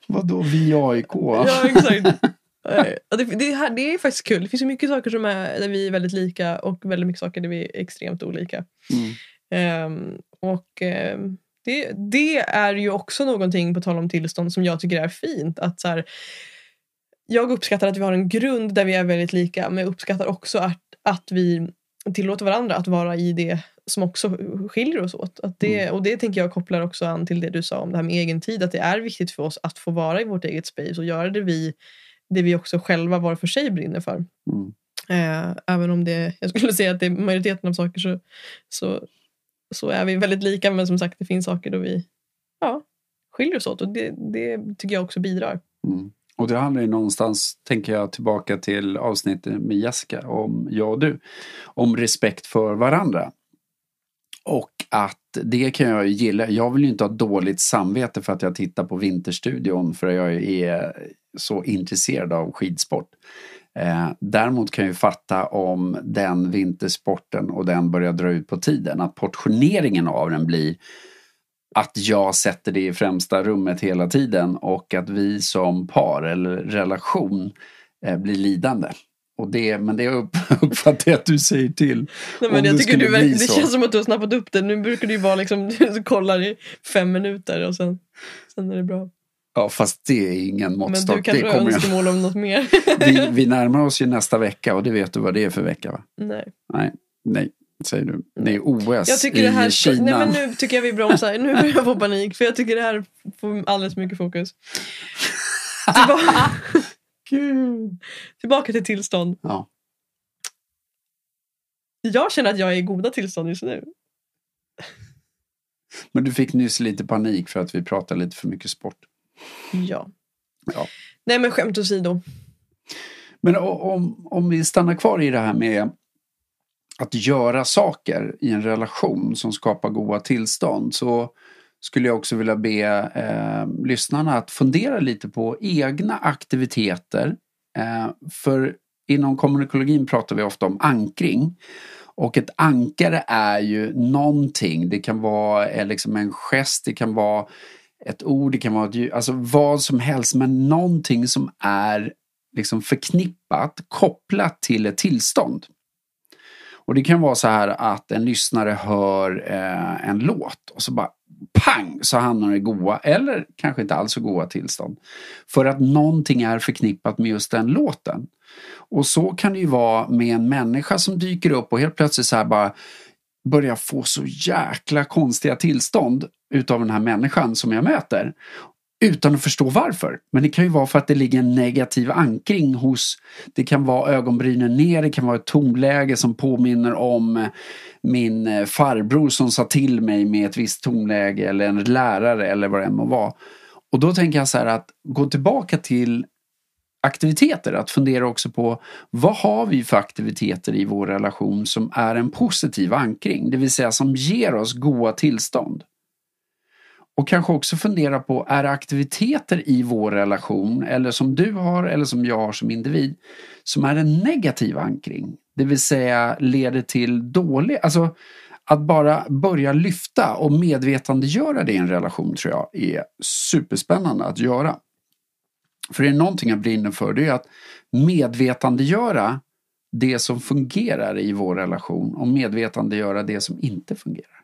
Vadå vi AIK? Ja, exakt. (laughs) Eh, det, det, här, det är faktiskt kul. Det finns ju mycket saker som är, där vi är väldigt lika och väldigt mycket saker där vi är extremt olika. Mm. Ehm, och ehm, det, det är ju också någonting, på tal om tillstånd, som jag tycker är fint. Att så här, jag uppskattar att vi har en grund där vi är väldigt lika, men jag uppskattar också att, att vi tillåter varandra att vara i det som också skiljer oss åt. Att det, Och det tänker jag kopplar också an till det du sa om det här med egen tid. Att det är viktigt för oss att få vara i vårt eget space och göra det vi, det vi också själva var för sig brinner för. Mm. Eh, även om det, jag skulle säga att det är majoriteten av saker så, så, så är vi väldigt lika. Men som sagt, det finns saker då vi ja, skiljer oss åt. Och det, det tycker jag också bidrar. Mm. Och det handlar ju någonstans, tänker jag tillbaka till avsnittet med Jessica om jag och du. Om respekt för varandra. Och att det kan jag ju gilla. Jag vill ju inte ha dåligt samvete för att jag tittar på Vinterstudion för jag är så intresserad av skidsport. Eh, däremot kan jag ju fatta om den vintersporten och den börjar dra ut på tiden. Att portioneringen av den blir att jag sätter det i främsta rummet hela tiden och att vi som par eller relation eh, blir lidande. Och det, men det upp, (laughs) uppfattar jag att du säger till. Nej, men jag tycker du, det så. känns som att du har snappat upp det. Nu brukar det ju vara liksom, (laughs) du kollar i fem minuter och sen, sen är det bra. Ja, fast det är ingen Men måttstock. du kanske har önskemål om något mer? (laughs) Vi, vi närmar oss ju nästa vecka och det vet du vad det är för vecka va? Nej. Nej, nej. Säger du. Är OS Jag tycker i det här, Kina. nej men nu tycker jag vi bromsar. Nu börjar jag få panik för jag tycker det här får alldeles mycket fokus. Tillbaka, Gud. tillbaka till tillstånd. Ja. Jag känner att jag är i goda tillstånd just nu. Men du fick nyss lite panik för att vi pratade lite för mycket sport. Ja. Ja. Nej men skämt åsido. Men om, om vi stannar kvar i det här med att göra saker i en relation som skapar goda tillstånd så skulle jag också vilja be eh, lyssnarna att fundera lite på egna aktiviteter. Eh, för inom kommunikologin pratar vi ofta om ankring. Och ett ankare är ju någonting. Det kan vara eh, liksom en gest, det kan vara ett ord, det kan vara ett ljud, alltså vad som helst men någonting som är liksom förknippat, kopplat till ett tillstånd. Och det kan vara så här att en lyssnare hör eh, en låt och så bara pang så hamnar de i goa eller kanske inte alls så goa tillstånd. För att någonting är förknippat med just den låten. Och så kan det ju vara med en människa som dyker upp och helt plötsligt så här bara börjar få så jäkla konstiga tillstånd utav den här människan som jag möter. Utan att förstå varför. Men det kan ju vara för att det ligger en negativ ankring hos Det kan vara ögonbrynen ner, det kan vara ett tonläge som påminner om eh, min eh, farbror som sa till mig med ett visst tonläge eller en lärare eller vad det än må vara. Och då tänker jag så här att gå tillbaka till aktiviteter, att fundera också på vad har vi för aktiviteter i vår relation som är en positiv ankring, det vill säga som ger oss goda tillstånd. Och kanske också fundera på, är det aktiviteter i vår relation, eller som du har eller som jag har som individ, som är en negativ ankring? Det vill säga leder till dålig, alltså att bara börja lyfta och medvetandegöra det i en relation tror jag är superspännande att göra. För det är någonting jag brinner för, det är att medvetandegöra det som fungerar i vår relation och medvetandegöra det som inte fungerar.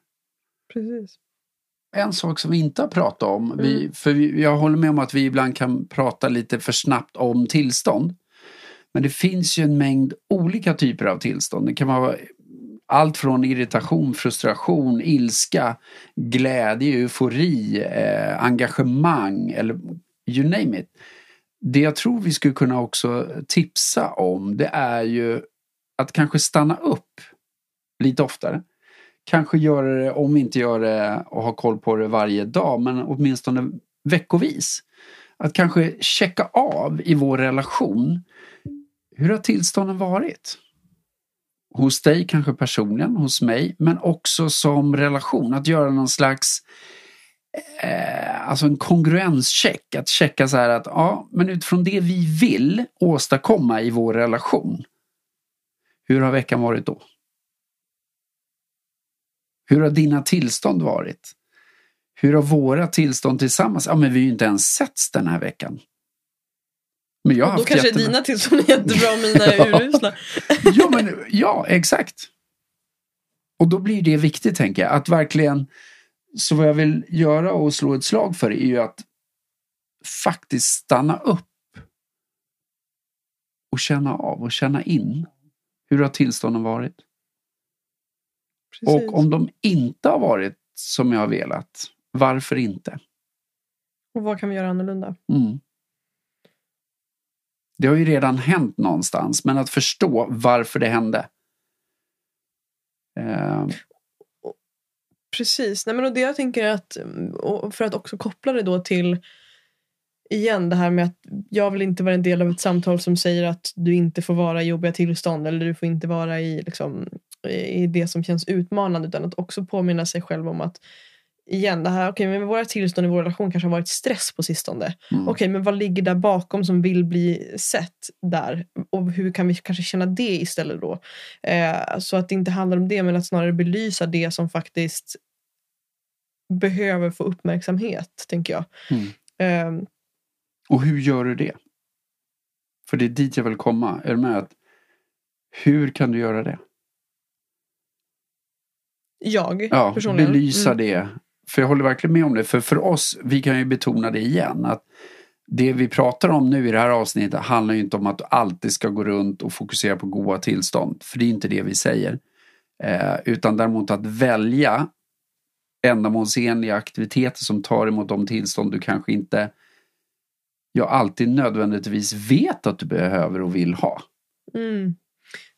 Precis. En sak som vi inte har pratat om, vi, för vi, jag håller med om att vi ibland kan prata lite för snabbt om tillstånd. Men det finns ju en mängd olika typer av tillstånd. Det kan vara allt från irritation, frustration, ilska, glädje, eufori, eh, engagemang eller you name it. Det jag tror vi skulle kunna också tipsa om det är ju att kanske stanna upp lite oftare. Kanske göra det, om vi inte gör det och ha koll på det varje dag, men åtminstone veckovis. Att kanske checka av i vår relation. Hur har tillstånden varit? Hos dig kanske personligen, hos mig, men också som relation. Att göra någon slags eh, alltså en kongruenscheck. Att checka så här att ja, men utifrån det vi vill åstadkomma i vår relation. Hur har veckan varit då? Hur har dina tillstånd varit? Hur har våra tillstånd tillsammans? Ja, men vi har ju inte ens setts den här veckan. Men jag har Och då haft kanske jättebra- dina tillstånd är jättebra och mina är (laughs) urusla. ja, men, ja, exakt. Och då blir det viktigt, tänker jag, att verkligen... Så vad jag vill göra och slå ett slag för är ju att faktiskt stanna upp och känna av och känna in. Hur har tillstånden varit? Precis. Och om de inte har varit som jag har velat, varför inte? Och vad kan vi göra annorlunda? Mm. Det har ju redan hänt någonstans, men att förstå varför det hände. Eh, Precis. Nej, men och det jag tänker att, för att också koppla det då till igen det här med att jag vill inte vara en del av ett samtal som säger att du inte får vara i jobbiga tillstånd eller du får inte vara i, liksom, i det som känns utmanande utan att också påminna sig själv om att igen det här, okej men våra tillstånd i vår relation kanske har varit stress på sistone. Mm. Okej men vad ligger där bakom som vill bli sett där och hur kan vi kanske känna det istället då? Eh, så att det inte handlar om det men att snarare belysa det som faktiskt behöver få uppmärksamhet, tänker jag. Mm. Eh, Och hur gör du det? För det är dit jag vill komma. Är du med? Att, hur kan du göra det? Jag Ja, personligen. belysa Mm. det. För jag håller verkligen med om det. För för oss, vi kan ju betona det igen. Att det vi pratar om nu i det här avsnittet handlar ju inte om att du alltid ska gå runt och fokusera på goda tillstånd. För det är inte det vi säger. Eh, utan däremot att välja ändamålsenliga aktiviteter som tar emot de tillstånd du kanske inte jag alltid nödvändigtvis vet att du behöver och vill ha. Mm.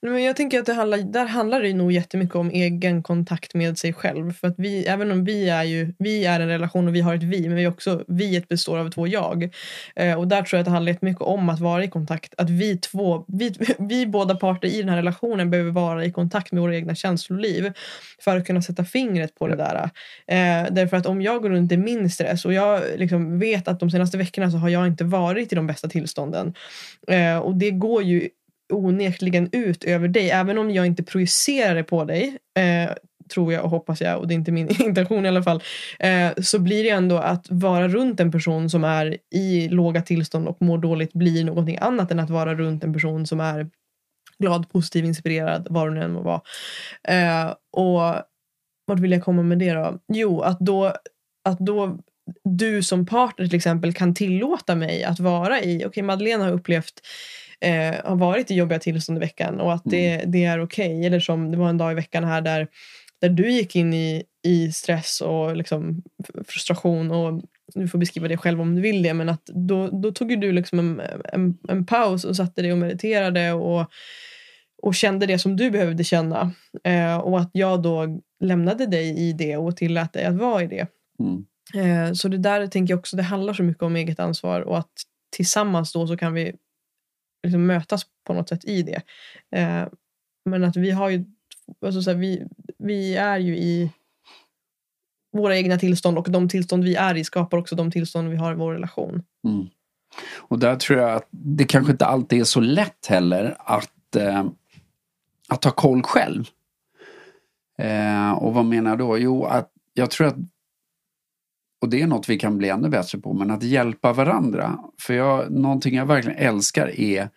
Men jag tänker att det handlar, där handlar det nog jättemycket om egen kontakt med sig själv. För att vi, även om vi är, ju, vi är en relation och vi har ett vi, men vi också, viet består av två jag. Eh, och där tror jag att det handlar jättemycket om att vara i kontakt. Att vi två, vi, vi båda parter i den här relationen behöver vara i kontakt med våra egna känsloliv. För att kunna sätta fingret på det där. Eh, därför att om jag går runt i min stress och jag liksom vet att de senaste veckorna så har jag inte varit i de bästa tillstånden. Eh, och det går ju onekligen ut över dig. Även om jag inte projicerar det på dig, eh, tror jag och hoppas jag, och det är inte min (laughs) intention i alla fall, eh, så blir det ändå att vara runt en person som är i låga tillstånd och mår dåligt blir någonting annat än att vara runt en person som är glad, positiv, inspirerad, vad hon än må vara. Eh, och vart vill jag komma med det då? Jo, att då, att då du som partner till exempel kan tillåta mig att vara i, okej okay, Madeleine har upplevt eh, har varit i jobbiga tillstånd i veckan och att det, mm. det är okej. Okay. Eller som det var en dag i veckan här där, där du gick in i, i stress och liksom frustration och du får beskriva det själv om du vill det men att då, då tog du liksom en, en, en paus och satte dig och mediterade och, och kände det som du behövde känna. Eh, och att jag då lämnade dig i det och tillät dig att vara i det. Mm. Eh, så det där tänker jag också, det handlar så mycket om eget ansvar och att tillsammans då så kan vi liksom mötas på något sätt i det. Eh, men att vi har ju, alltså så här, vi, vi är ju i våra egna tillstånd och de tillstånd vi är i skapar också de tillstånd vi har i vår relation. Mm. Och där tror jag att det kanske inte alltid är så lätt heller att, eh, att ha koll själv. Eh, och vad menar jag då? Jo, att jag tror att och det är något vi kan bli ännu bättre på, men att hjälpa varandra. För jag, någonting jag verkligen älskar är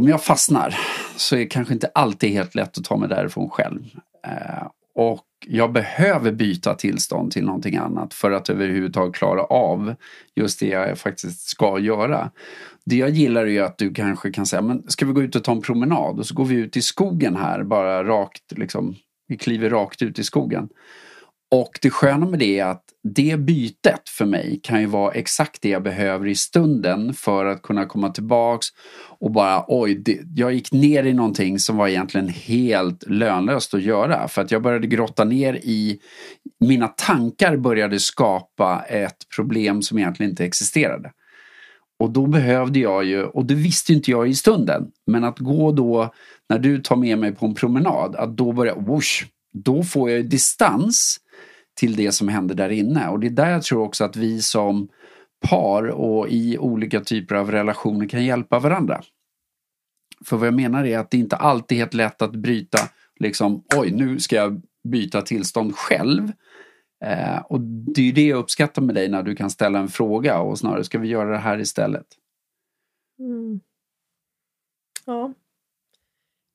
om jag fastnar så är det kanske inte alltid helt lätt att ta mig därifrån själv. Eh, och jag behöver byta tillstånd till någonting annat för att överhuvudtaget klara av just det jag faktiskt ska göra. Det jag gillar är att du kanske kan säga, men ska vi gå ut och ta en promenad? Och så går vi ut i skogen här, bara rakt liksom. Vi kliver rakt ut i skogen. Och det sköna med det är att det bytet för mig kan ju vara exakt det jag behöver i stunden för att kunna komma tillbaks och bara oj, det, jag gick ner i någonting som var egentligen helt lönlöst att göra. För att jag började grotta ner i, mina tankar började skapa ett problem som egentligen inte existerade. Och då behövde jag ju, och det visste inte jag i stunden, men att gå då när du tar med mig på en promenad, att då börja, whoosh, då får jag distans till det som händer där inne. Och det är där jag tror också att vi som par och i olika typer av relationer kan hjälpa varandra. För vad jag menar är att det inte alltid är helt lätt att bryta, liksom, oj nu ska jag byta tillstånd själv. Eh, och det är det jag uppskattar med dig när du kan ställa en fråga och snarare ska vi göra det här istället. Mm. Ja.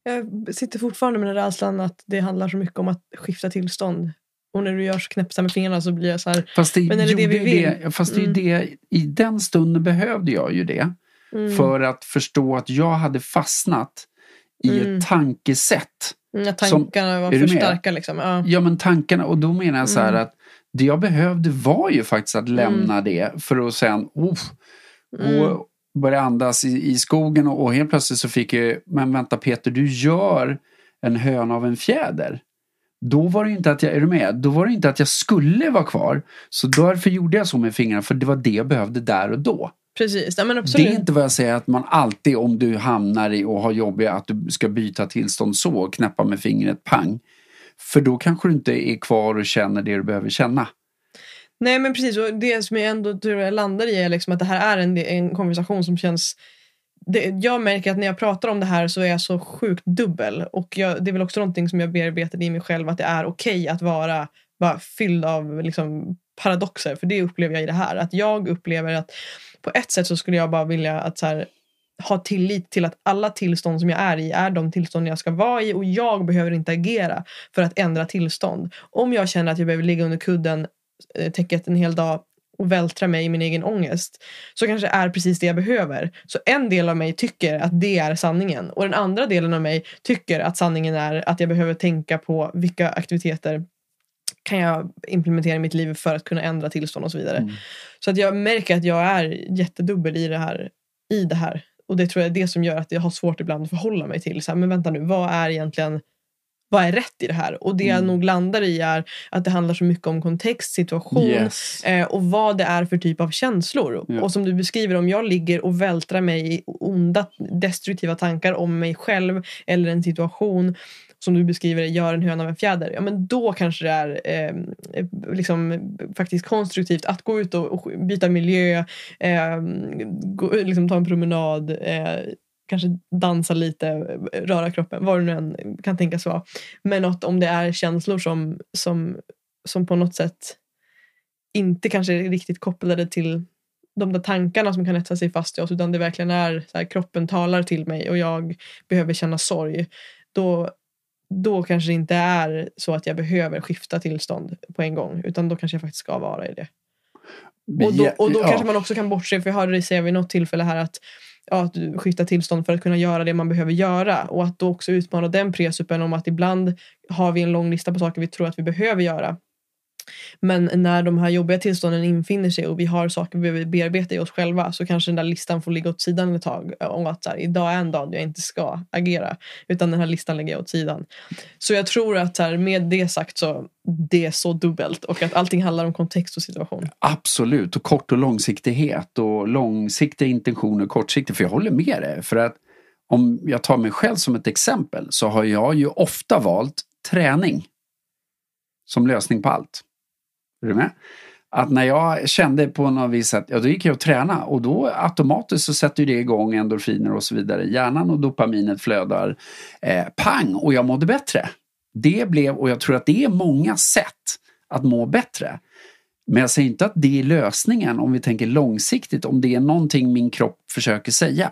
Jag sitter fortfarande med den rädslan att det handlar så mycket om att skifta tillstånd. Och när du gör så knäppsa med fingrarna så blir jag så här. Fast det, men är det det vi vill? Det, fast mm. det, det, i den stunden behövde jag ju det. Mm. För att förstå att jag hade fastnat i mm. ett tankesätt. Ja, tankarna som, var för starka liksom. Ja. ja men tankarna och då menar jag så här mm. att det jag behövde var ju faktiskt att lämna mm. det för att sen oh, och börja andas i, i skogen och, och helt plötsligt så fick jag, men vänta Peter du gör en höna av en fjäder. Då var det inte att jag, är du med? Då var det inte att jag skulle vara kvar. Så därför gjorde jag så med fingrarna för det var det jag behövde där och då. Precis, ja, men absolut. Det är inte vad jag säger att man alltid om du hamnar i och har jobbiga att du ska byta tillstånd så, knäppa med fingret, pang. För då kanske du inte är kvar och känner det du behöver känna. Nej men precis, och det som jag ändå tror jag landar i är liksom att det här är en, en konversation som känns det, jag märker att när jag pratar om det här så är jag så sjukt dubbel. Och jag, det är väl också någonting som jag bearbetar i mig själv att det är okej okay att vara, bara fylld av liksom, paradoxer. För det upplever jag i det här. Att jag upplever att på ett sätt så skulle jag bara vilja att så här, ha tillit till att alla tillstånd som jag är i är de tillstånd jag ska vara i och jag behöver inte agera för att ändra tillstånd. Om jag känner att jag behöver ligga under kudden, eh, täcket en hel dag och vältra mig i min egen ångest så kanske är precis det jag behöver. Så en del av mig tycker att det är sanningen och den andra delen av mig tycker att sanningen är att jag behöver tänka på vilka aktiviteter kan jag implementera i mitt liv för att kunna ändra tillstånd och så vidare. Mm. Så att jag märker att jag är jättedubbel i det här. I det här. Och det tror jag är det som gör att jag har svårt ibland att förhålla mig till. Så här, men vänta nu, vad är egentligen vad är rätt i det här? Och det mm. jag nog landar i är att det handlar så mycket om kontext, situation yes. eh, och vad det är för typ av känslor. Ja. Och som du beskriver, om jag ligger och vältrar mig i onda destruktiva tankar om mig själv eller en situation som du beskriver gör en höna av en fjäder, ja men då kanske det är eh, liksom, faktiskt konstruktivt att gå ut och, och byta miljö, eh, gå, liksom ta en promenad, eh, kanske dansa lite, röra kroppen, vad det nu än kan tänkas vara. Men att om det är känslor som, som, som på något sätt inte kanske är riktigt kopplade till de där tankarna som kan etsa sig fast i oss utan det verkligen är så här, kroppen talar till mig och jag behöver känna sorg. Då, då kanske det inte är så att jag behöver skifta tillstånd på en gång utan då kanske jag faktiskt ska vara i det. Och då, och då kanske man också kan bortse, för jag hörde dig säga vid något tillfälle här att ja, att skifta tillstånd för att kunna göra det man behöver göra. Och att då också utmana den presuppen om att ibland har vi en lång lista på saker vi tror att vi behöver göra. Men när de här jobbiga tillstånden infinner sig och vi har saker vi behöver bearbeta i oss själva så kanske den där listan får ligga åt sidan ett tag. Eh, om att så här, idag är en dag jag inte ska agera. Utan den här listan lägger jag åt sidan. Så jag tror att här, med det sagt så det är så dubbelt och att allting handlar om kontext och situation. Absolut och kort och långsiktighet och långsiktiga intentioner kortsiktigt. För jag håller med dig. För att om jag tar mig själv som ett exempel så har jag ju ofta valt träning som lösning på allt. Är du med? Att när jag kände på något vis att, ja då gick jag och tränade och då automatiskt så sätter det igång endorfiner och så vidare. Hjärnan och dopaminet flödar. Eh, pang! Och jag mådde bättre. Det blev, och jag tror att det är många sätt att må bättre. Men jag säger inte att det är lösningen om vi tänker långsiktigt, om det är någonting min kropp försöker säga.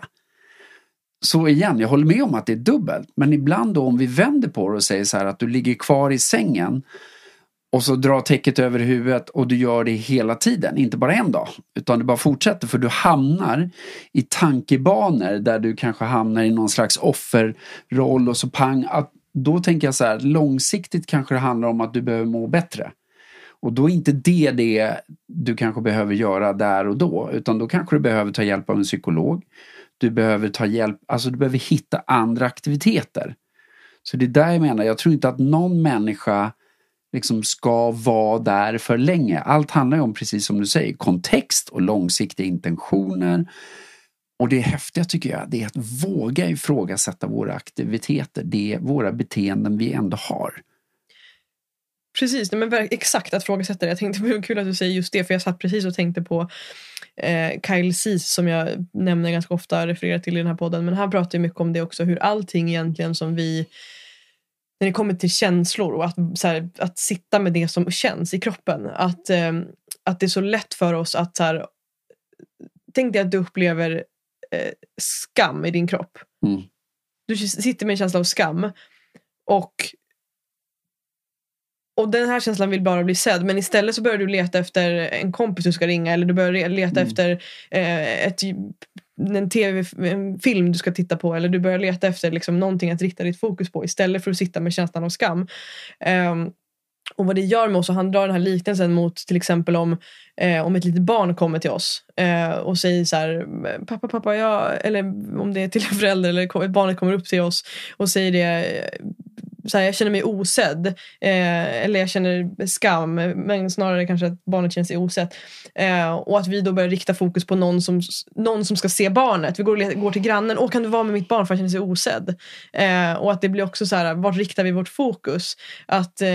Så igen, jag håller med om att det är dubbelt. Men ibland då om vi vänder på det och säger så här att du ligger kvar i sängen och så drar täcket över huvudet och du gör det hela tiden, inte bara en dag. Utan du bara fortsätter för du hamnar i tankebanor där du kanske hamnar i någon slags offerroll och så pang. Att, då tänker jag så här, långsiktigt kanske det handlar om att du behöver må bättre. Och då är inte det det du kanske behöver göra där och då, utan då kanske du behöver ta hjälp av en psykolog. Du behöver ta hjälp, alltså du behöver hitta andra aktiviteter. Så det är där jag menar, jag tror inte att någon människa liksom ska vara där för länge. Allt handlar ju om, precis som du säger, kontext och långsiktiga intentioner. Och det häftiga tycker jag, det är att våga ifrågasätta våra aktiviteter, det våra beteenden vi ändå har. Precis, men exakt att ifrågasätta det. Jag tänkte det (laughs) kul att du säger just det, för jag satt precis och tänkte på eh, Kyle Seas som jag nämner ganska ofta, refererar till i den här podden. Men han pratar mycket om det också, hur allting egentligen som vi när det kommer till känslor och att, här, att sitta med det som känns i kroppen. Att, eh, att det är så lätt för oss att så här, tänk dig att du upplever eh, skam i din kropp. Mm. Du sitter med en känsla av skam och och den här känslan vill bara bli sedd men istället så börjar du leta efter en kompis du ska ringa eller du börjar leta mm. efter eh, ett en tv-film du ska titta på eller du börjar leta efter liksom någonting att rikta ditt fokus på istället för att sitta med känslan av skam. Um, och vad det gör med oss, och han drar den här liknelsen mot till exempel om, eh, om ett litet barn kommer till oss eh, och säger så här, pappa, pappa, jag, eller om det är till en förälder eller barnet kommer upp till oss och säger det, så här, jag känner mig osedd. Eh, eller jag känner skam. Men snarare kanske att barnet känner sig osett. Eh, och att vi då börjar rikta fokus på någon som, någon som ska se barnet. Vi går, går till grannen. Åh, kan du vara med mitt barn för att känner sig osedd? Eh, och att det blir också så här, vart riktar vi vårt fokus? Att, eh,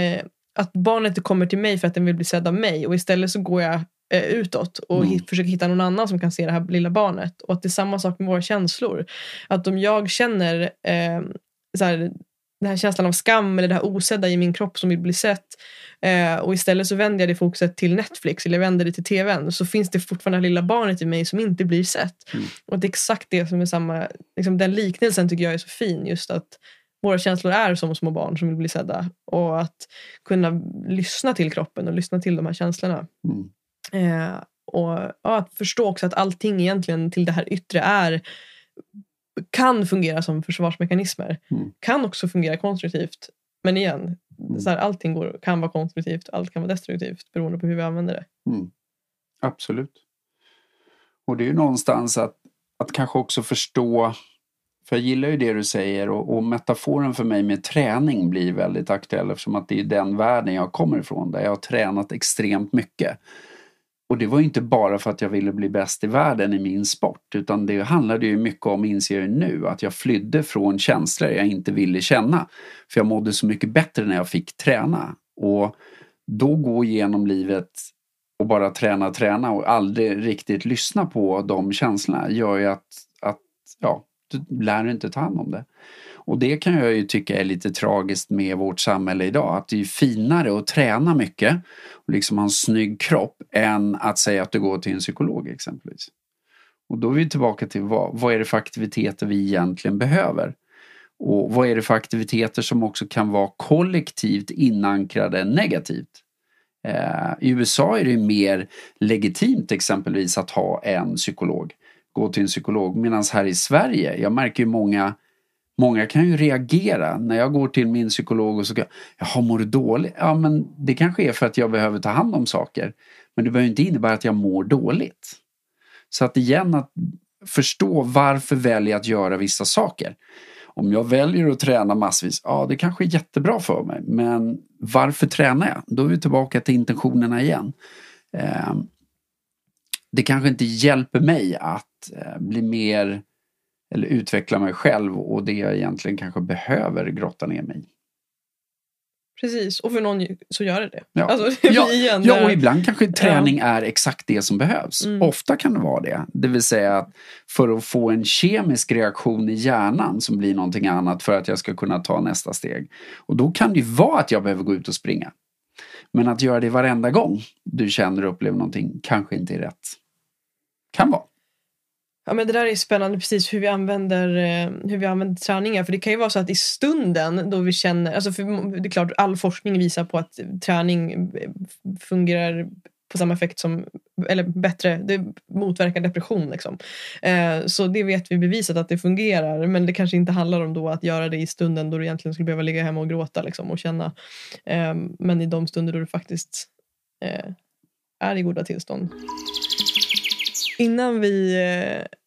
att barnet kommer till mig för att den vill bli sedd av mig. Och istället så går jag eh, utåt och mm. försöker hitta någon annan som kan se det här lilla barnet. Och att det är samma sak med våra känslor. Att om jag känner eh, så här, den här känslan av skam eller det här osedda i min kropp som vill bli sett. Eh, och istället så vänder jag det fokuset till Netflix eller jag vänder det till tvn. Så finns det fortfarande det lilla barnet i mig som inte blir sett. Mm. Och det är exakt det som är samma, liksom den liknelsen tycker jag är så fin. Just att våra känslor är som små barn som vill bli sedda. Och att kunna lyssna till kroppen och lyssna till de här känslorna. Mm. Eh, och ja, att förstå också att allting egentligen till det här yttre är kan fungera som försvarsmekanismer. Mm. Kan också fungera konstruktivt. Men igen, Mm. så här, allting går, kan vara konstruktivt, allt kan vara destruktivt beroende på hur vi använder det. Mm. Absolut. Och det är ju någonstans att, att kanske också förstå, för jag gillar ju det du säger och, och metaforen för mig med träning blir väldigt aktuell eftersom att det är den världen jag kommer ifrån där jag har tränat extremt mycket. Och det var ju inte bara för att jag ville bli bäst i världen i min sport utan det handlade ju mycket om, inser jag nu, att jag flydde från känslor jag inte ville känna. För jag mådde så mycket bättre när jag fick träna. Och då gå igenom livet och bara träna, träna och aldrig riktigt lyssna på de känslorna gör ju att, att ja, du lär inte ta hand om det. Och det kan jag ju tycka är lite tragiskt med vårt samhälle idag. Att det är finare att träna mycket och liksom ha en snygg kropp än att säga att du går till en psykolog exempelvis. Och då är vi tillbaka till vad, vad är det för aktiviteter vi egentligen behöver? Och vad är det för aktiviteter som också kan vara kollektivt inankrade negativt? Eh, I USA är det mer legitimt exempelvis att ha en psykolog, gå till en psykolog. Medan här i Sverige, jag märker ju många Många kan ju reagera när jag går till min psykolog och så kan jag, jaha mår du dåligt? Ja men det kanske är för att jag behöver ta hand om saker. Men det behöver inte innebära att jag mår dåligt. Så att igen att förstå varför väljer jag att göra vissa saker. Om jag väljer att träna massvis, ja det kanske är jättebra för mig. Men varför tränar jag? Då är vi tillbaka till intentionerna igen. Eh, det kanske inte hjälper mig att eh, bli mer eller utveckla mig själv och det jag egentligen kanske behöver grotta ner mig i. Precis, och för någon så gör det det. Ja. Alltså, (laughs) Ja, igen, Ja, och ibland kanske träning är exakt det som behövs. Mm. Ofta kan det vara det. Det vill säga att för att få en kemisk reaktion i hjärnan som blir någonting annat för att jag ska kunna ta nästa steg. Och då kan det ju vara att jag behöver gå ut och springa. Men att göra det varenda gång du känner och upplever någonting kanske inte är rätt. Kan vara. Ja, men det där är spännande precis hur vi använder, eh, hur vi använder träningar. För det kan ju vara så att i stunden då vi känner, alltså för det är klart all forskning visar på att träning eh, fungerar på samma effekt som, eller bättre, det motverkar depression. Liksom. Eh, så det vet vi bevisat att det fungerar. Men det kanske inte handlar om då att göra det i stunden då du egentligen skulle behöva ligga hemma och gråta liksom, och känna. Eh, men i de stunder då du faktiskt eh, är i goda tillstånd. Innan vi eh,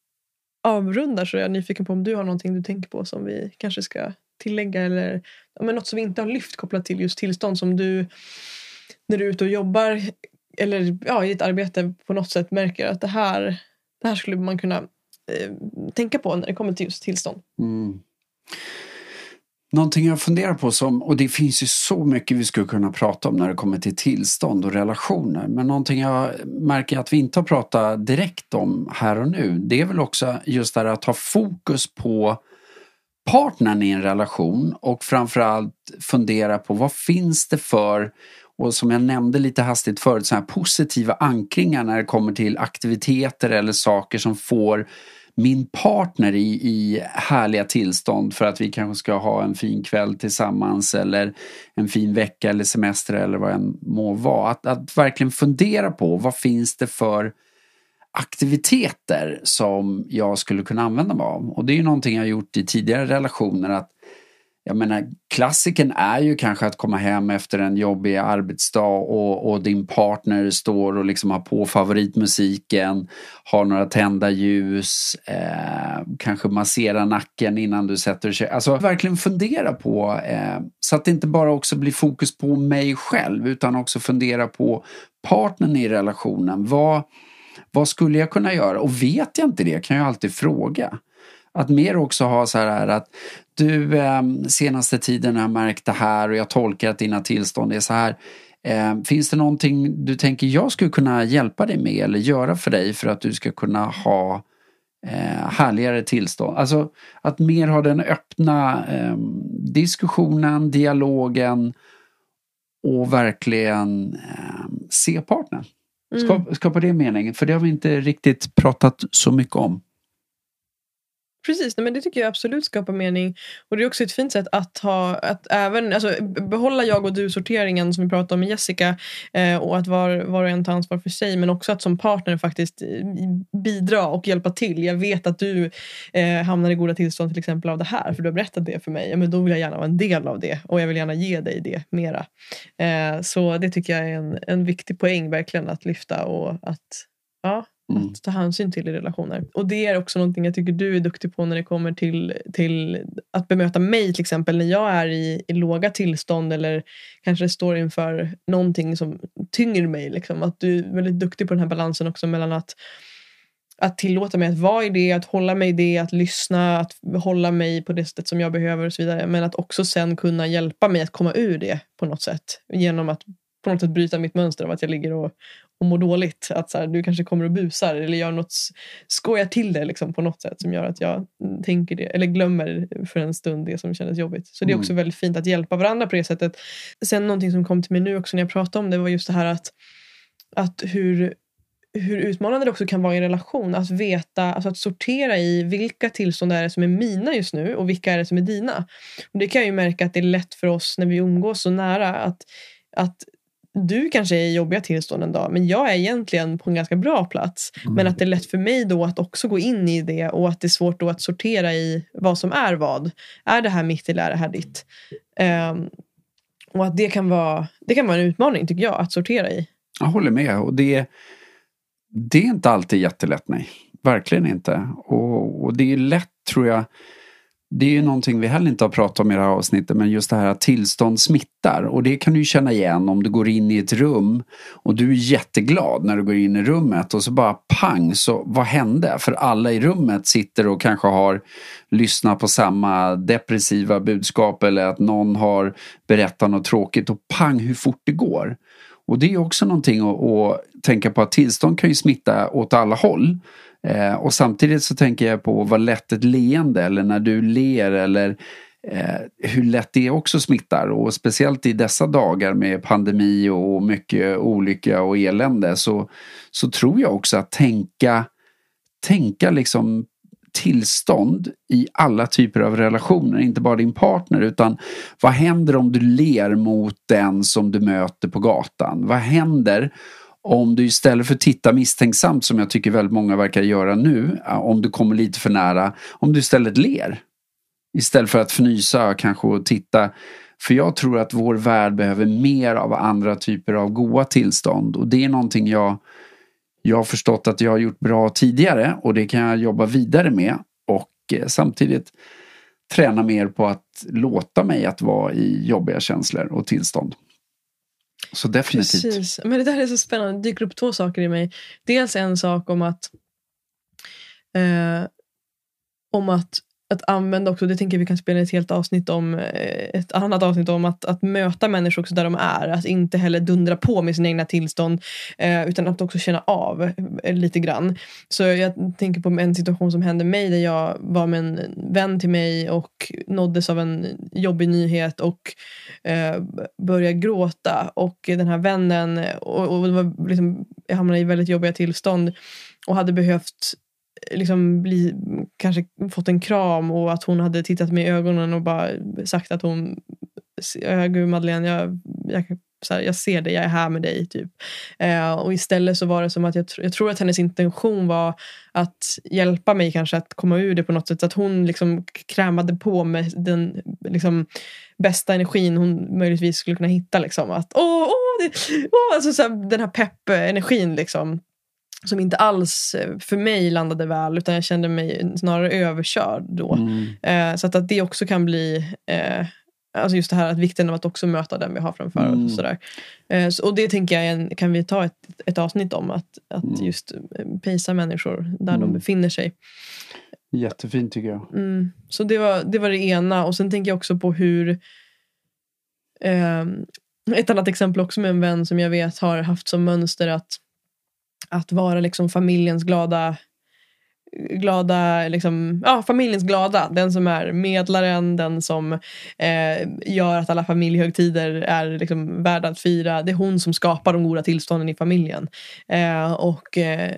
avrundar så är jag nyfiken på om du har någonting du tänker på som vi kanske ska tillägga eller ja, men något som vi inte har lyft kopplat till just tillstånd som du när du är ute och jobbar eller ja, i ditt arbete på något sätt märker att det här, det här skulle man kunna eh, tänka på när det kommer till just tillstånd. Mm. Någonting jag funderar på som, och det finns ju så mycket vi skulle kunna prata om när det kommer till tillstånd och relationer. Men någonting jag märker att vi inte har pratat direkt om här och nu. Det är väl också just det här att ha fokus på partnern i en relation och framförallt fundera på vad finns det för och som jag nämnde lite hastigt förut, så här positiva ankringar när det kommer till aktiviteter eller saker som får min partner i, i härliga tillstånd för att vi kanske ska ha en fin kväll tillsammans eller en fin vecka eller semester eller vad det än må vara. Att, att verkligen fundera på vad finns det för aktiviteter som jag skulle kunna använda mig av. Och det är ju någonting jag har gjort i tidigare relationer att jag menar, klassiken är ju kanske att komma hem efter en jobbig arbetsdag och, och din partner står och liksom har på favoritmusiken, har några tända ljus, eh, kanske massera nacken innan du sätter dig. Alltså verkligen fundera på, eh, så att det inte bara också blir fokus på mig själv utan också fundera på partnern i relationen. Vad, vad skulle jag kunna göra? Och vet jag inte det kan jag alltid fråga. Att mer också ha så här att du eh, senaste tiden har jag märkt det här och jag tolkar att dina tillstånd är så här. Eh, finns det någonting du tänker jag skulle kunna hjälpa dig med eller göra för dig för att du ska kunna ha eh, härligare tillstånd? Alltså att mer ha den öppna eh, diskussionen, dialogen och verkligen se partnern. Skapa, skapa det meningen, för det har vi inte riktigt pratat så mycket om. Precis, men det tycker jag absolut skapar mening. Och det är också ett fint sätt att ha, att även alltså, behålla jag och du-sorteringen som vi pratade om med Jessica eh, och att var, var och en tar ansvar för sig men också att som partner faktiskt eh, bidra och hjälpa till. Jag vet att du eh, hamnar i goda tillstånd till exempel av det här för du har berättat det för mig. Ja, men då vill jag gärna vara en del av det och jag vill gärna ge dig det mera. Eh, så det tycker jag är en, en viktig poäng verkligen att lyfta och att ja, Mm. Att ta hänsyn till i relationer. Och det är också någonting jag tycker du är duktig på när det kommer till, till att bemöta mig till exempel när jag är i, i låga tillstånd eller kanske står inför någonting som tynger mig. Liksom. Att du är väldigt duktig på den här balansen också mellan att att tillåta mig att vara i det, att hålla mig i det, att lyssna, att hålla mig på det sättet som jag behöver och så vidare. Men att också sen kunna hjälpa mig att komma ur det på något sätt. Genom att på något sätt bryta mitt mönster av att jag ligger och, och mår dåligt. Att så här, du kanske kommer och busar eller gör något, skojar till det liksom på något sätt som gör att jag tänker det, eller glömmer för en stund det som kändes jobbigt. Så det är också mm. väldigt fint att hjälpa varandra på det sättet. Sen någonting som kom till mig nu också när jag pratade om det var just det här att, att hur hur utmanande det också kan vara i en relation att veta, alltså att sortera i vilka tillstånd är det som är mina just nu och vilka är det som är dina. Och Det kan jag ju märka att det är lätt för oss när vi umgås så nära att, att du kanske är i jobbiga tillstånd en dag men jag är egentligen på en ganska bra plats. Mm. Men att det är lätt för mig då att också gå in i det och att det är svårt då att sortera i vad som är vad. Är det här mitt eller är det här ditt? Um, och att det kan, vara, det kan vara en utmaning tycker jag att sortera i. Jag håller med. Och det, det är inte alltid jättelätt, nej. Verkligen inte. Och, och det är lätt tror jag det är ju någonting vi heller inte har pratat om i det här avsnittet men just det här att tillstånd smittar och det kan du känna igen om du går in i ett rum och du är jätteglad när du går in i rummet och så bara pang så vad hände? För alla i rummet sitter och kanske har lyssnat på samma depressiva budskap eller att någon har berättat något tråkigt och pang hur fort det går. Och det är också någonting att, att tänka på att tillstånd kan ju smitta åt alla håll. Eh, och samtidigt så tänker jag på vad lätt ett leende eller när du ler eller eh, hur lätt det också smittar. Och speciellt i dessa dagar med pandemi och mycket olycka och elände så, så tror jag också att tänka, tänka liksom tillstånd i alla typer av relationer, inte bara din partner utan vad händer om du ler mot den som du möter på gatan? Vad händer om du istället för att titta misstänksamt som jag tycker väldigt många verkar göra nu, om du kommer lite för nära, om du istället ler. Istället för att fnysa kanske och titta. För jag tror att vår värld behöver mer av andra typer av goa tillstånd och det är någonting jag, jag har förstått att jag har gjort bra tidigare och det kan jag jobba vidare med och eh, samtidigt träna mer på att låta mig att vara i jobbiga känslor och tillstånd. Så definitivt. Precis. Men det där är så spännande. Det dyker upp två saker i mig. Dels en sak om att eh, om att att använda också, det tänker jag vi kan spela ett helt avsnitt om, eh, ett annat avsnitt om att, att möta människor också där de är. Att inte heller dundra på med sina egna tillstånd eh, utan att också känna av eh, lite grann. Så jag tänker på en situation som hände mig där jag var med en vän till mig och nåddes av en jobbig nyhet och eh, började gråta. Och den här vännen, och, och det var liksom, jag hamnade i väldigt jobbiga tillstånd och hade behövt liksom bli, kanske fått en kram och att hon hade tittat mig i ögonen och bara sagt att hon Gud Madeleine, jag, jag, så här, jag ser dig, jag är här med dig. Typ. Eh, och istället så var det som att jag, jag tror att hennes intention var att hjälpa mig kanske att komma ur det på något sätt. Att hon liksom krämade på med den liksom, bästa energin hon möjligtvis skulle kunna hitta. Liksom. Att, åh, åh, det, åh, alltså, så här, den här pepp-energin. Liksom som inte alls eh, för mig landade väl utan jag kände mig snarare överkörd då. Mm. Eh, så att, att det också kan bli eh, Alltså just det här att vikten av att också möta den vi har framför oss. Mm. sådär. Eh, så, och det tänker jag kan vi ta ett, ett avsnitt om. Att, att mm. just eh, pejsa människor där de mm. befinner sig. Jättefint tycker jag. Mm. Så det var, det var det ena. Och sen tänker jag också på hur eh, ett annat exempel också med en vän som jag vet har haft som mönster att att vara liksom familjens glada glada, liksom, ja, familjens glada. Den som är medlaren, den som eh, gör att alla familjehögtider är liksom, värda att fira. Det är hon som skapar de goda tillstånden i familjen. Eh, och eh,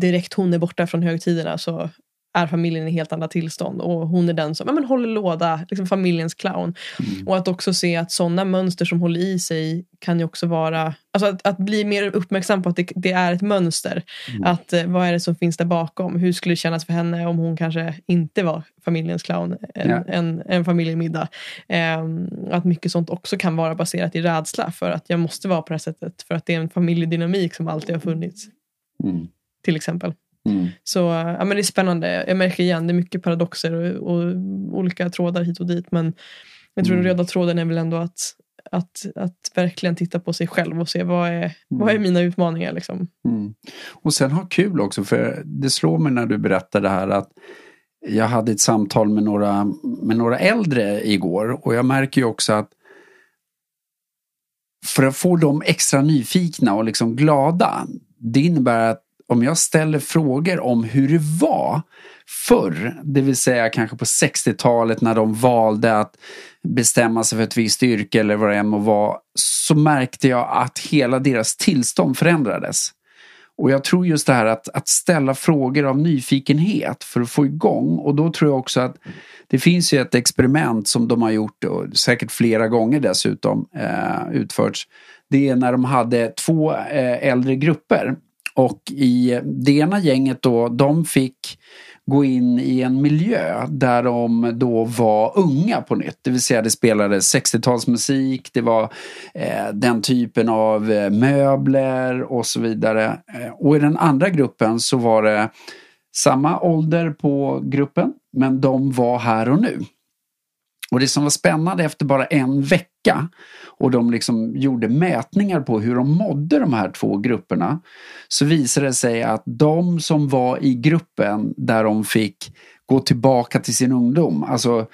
direkt hon är borta från högtiderna så är familjen i helt andra tillstånd och hon är den som ja, men håller låda, liksom familjens clown. Mm. Och att också se att sådana mönster som håller i sig kan ju också vara, alltså att, att bli mer uppmärksam på att det, det är ett mönster. Mm. Att eh, vad är det som finns där bakom? Hur skulle det kännas för henne om hon kanske inte var familjens clown en, Ja. en, en familjemiddag? Ehm, att mycket sånt också kan vara baserat i rädsla för att jag måste vara på det här sättet för att det är en familjedynamik som alltid har funnits. Mm. Till exempel. Mm. Så ja, men det är spännande. Jag märker igen, det är mycket paradoxer och, och olika trådar hit och dit. Men jag tror Mm. den röda tråden är väl ändå att, att, att verkligen titta på sig själv och se vad är, vad är Mm. mina utmaningar. Liksom. Mm. Och sen ha kul också, för det slår mig när du berättar det här att jag hade ett samtal med några, med några äldre igår och jag märker ju också att för att få dem extra nyfikna och liksom glada, det innebär att om jag ställer frågor om hur det var förr, det vill säga kanske på 60-talet när de valde att bestämma sig för ett visst yrke eller vad det än må vara, så märkte jag att hela deras tillstånd förändrades. Och jag tror just det här att, att ställa frågor av nyfikenhet för att få igång och då tror jag också att det finns ju ett experiment som de har gjort och säkert flera gånger dessutom eh, utförts. Det är när de hade två eh, äldre grupper och i det ena gänget då, de fick gå in i en miljö där de då var unga på nytt. Det vill säga det spelades 60-talsmusik, det var eh, den typen av eh, möbler och så vidare. Eh, och i den andra gruppen så var det samma ålder på gruppen, men de var här och nu. Och det som var spännande efter bara en vecka och de liksom gjorde mätningar på hur de mådde de här två grupperna så visade det sig att de som var i gruppen där de fick gå tillbaka till sin ungdom, alltså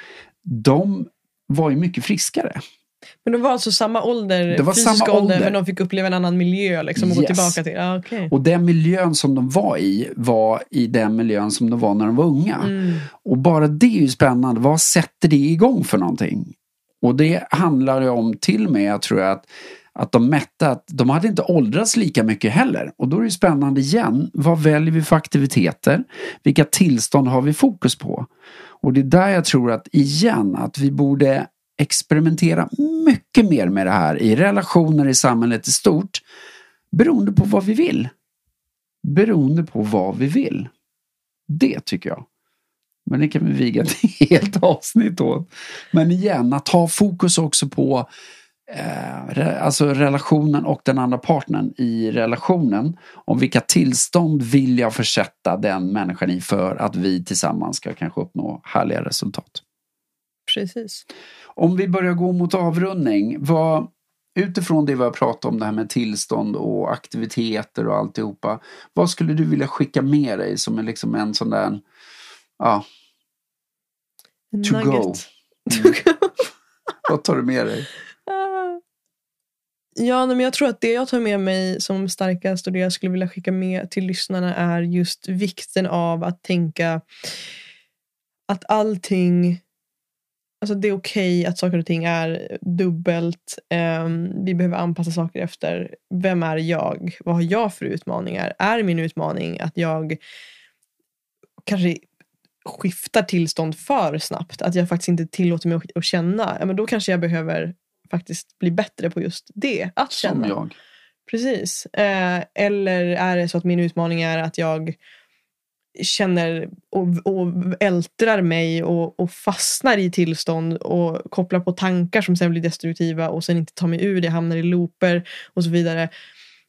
de var ju mycket friskare. Men de var alltså samma ålder, Det var fysisk samma ålder, ålder. men de fick uppleva en annan miljö liksom, och gå Yes. tillbaka till. Ah, okay. Och den miljön som de var i var i den miljön som de var när de var unga. mm. Och bara det är ju spännande. Vad sätter det igång för någonting? Och det handlar ju om till och med, tror jag, att, att de mätte att de hade inte åldrats lika mycket heller. Och då är det ju spännande igen. Vad väljer vi för aktiviteter? Vilka tillstånd har vi fokus på? Och det är där jag tror att igen att vi borde experimentera mycket mer med det här i relationer i samhället i stort. Beroende på vad vi vill. Beroende på vad vi vill. Det tycker jag. Men det kan vi viga ett (laughs) helt avsnitt åt. Men igen, att ha fokus också på eh, alltså relationen och den andra partnern i relationen. Om vilka tillstånd vill jag försätta den människan i för att vi tillsammans ska kanske uppnå härliga resultat. Precis. Om vi börjar gå mot avrundning, vad, utifrån det vi har pratat om, det här med tillstånd och aktiviteter och alltihopa. Vad skulle du vilja skicka med dig som är liksom en sån där, ja, to Nugget. go? (laughs) Vad tar du med dig? Ah. Ja, men jag tror att det jag tar med mig som starkast och det jag skulle vilja skicka med till lyssnarna är just vikten av att tänka att allting Alltså det är okej att saker och ting är dubbelt. Ehm, vi behöver anpassa saker efter vem är jag? Vad har jag för utmaningar? Är min utmaning att jag kanske skiftar tillstånd för snabbt? Att jag faktiskt inte tillåter mig att, att känna? Ja, men då kanske jag behöver faktiskt bli bättre på just det. Att Som känna. jag. Precis. Eh, eller är det så att min utmaning är att jag känner och, och ältrar mig och, och fastnar i tillstånd och kopplar på tankar som sen blir destruktiva och sen inte tar mig ur det, hamnar i looper och så vidare.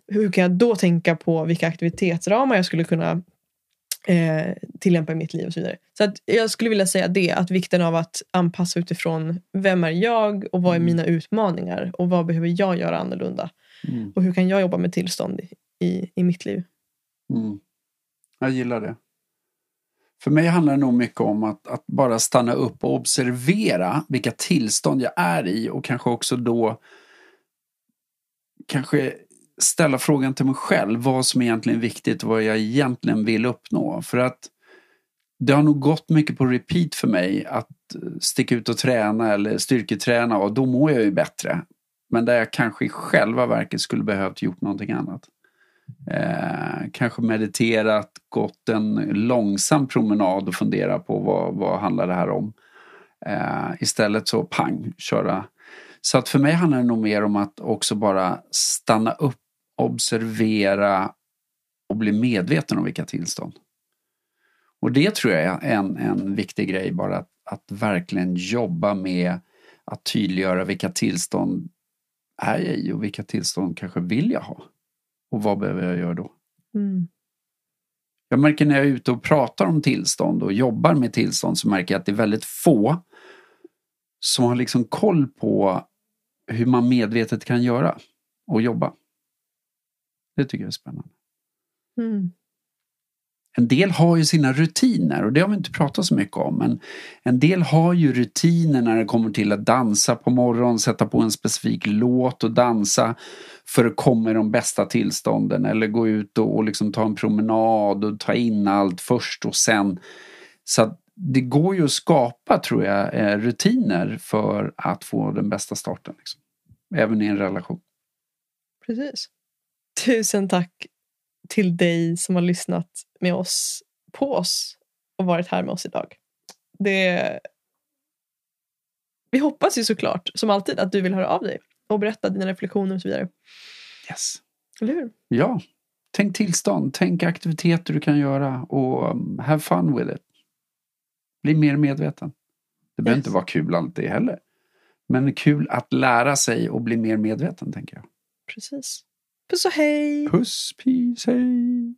Hur kan jag då tänka på vilka aktivitetsramar jag skulle kunna eh, tillämpa i mitt liv och så vidare. Så att jag skulle vilja säga det, att vikten av att anpassa utifrån vem är jag och vad är Mm. mina utmaningar och vad behöver jag göra annorlunda. Mm. Och hur kan jag jobba med tillstånd i, i mitt liv? Mm. Jag gillar det. För mig handlar det nog mycket om att, att bara stanna upp och observera vilka tillstånd jag är i och kanske också då kanske ställa frågan till mig själv vad som egentligen är viktigt och vad jag egentligen vill uppnå. För att det har nog gått mycket på repeat för mig att eh, sticka ut och träna eller styrketräna och då mår jag ju bättre. Men där jag kanske i själva verket skulle behövt gjort någonting annat. Eh, kanske mediterat, gått en långsam promenad och funderat på vad, vad handlar det här om. Eh, istället så pang, köra. Så att för mig handlar det nog mer om att också bara stanna upp, observera och bli medveten om vilka tillstånd. Och det tror jag är en, en viktig grej, bara att, att verkligen jobba med att tydliggöra vilka tillstånd är jag i och vilka tillstånd kanske vill jag ha. Och vad behöver jag göra då? Mm. Jag märker när jag är ute och pratar om tillstånd och jobbar med tillstånd så märker jag att det är väldigt få som har liksom koll på hur man medvetet kan göra och jobba. Det tycker jag är spännande. Mm. En del har ju sina rutiner och det har vi inte pratat så mycket om. Men en del har ju rutiner när det kommer till att dansa på morgonen, sätta på en specifik låt och dansa för att komma i de bästa tillstånden. Eller gå ut och, och liksom ta en promenad och ta in allt först och sen. Så att det går ju att skapa, tror jag, eh, rutiner för att få den bästa starten. Liksom. Även i en relation. Precis. Tusen tack till dig som har lyssnat med oss på oss och varit här med oss idag. Det... Vi hoppas ju såklart, som alltid, att du vill höra av dig och berätta dina reflektioner och så vidare. Yes. Eller hur? Ja. Tänk tillstånd, tänk aktiviteter du kan göra och um, have fun with it. Bli mer medveten. Det behöver Yes. inte vara kul alltid heller. Men kul att lära sig och bli mer medveten, tänker jag. Precis. Puss och hej! Puss, peace, hej!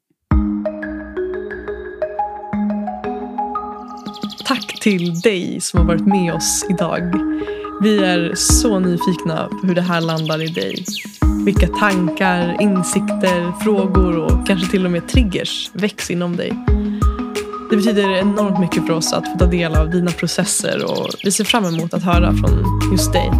Tack till dig som har varit med oss idag. Vi är så nyfikna på hur det här landar i dig. Vilka tankar, insikter, frågor och kanske till och med triggers väcks inom dig. Det betyder enormt mycket för oss att få ta del av dina processer och vi ser fram emot att höra från just dig.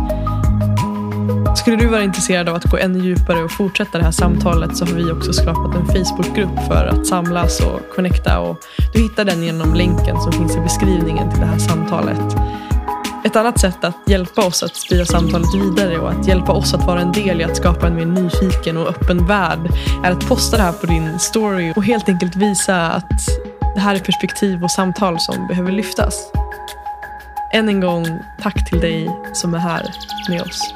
Skulle du vara intresserad av att gå ännu djupare och fortsätta det här samtalet så har vi också skapat en Facebookgrupp för att samlas och connecta. Och du hittar den genom länken som finns i beskrivningen till det här samtalet. Ett annat sätt att hjälpa oss att sprida samtalet vidare och att hjälpa oss att vara en del i att skapa en mer nyfiken och öppen värld är att posta det här på din story och helt enkelt visa att det här är perspektiv och samtal som behöver lyftas. Än en gång, tack till dig som är här med oss.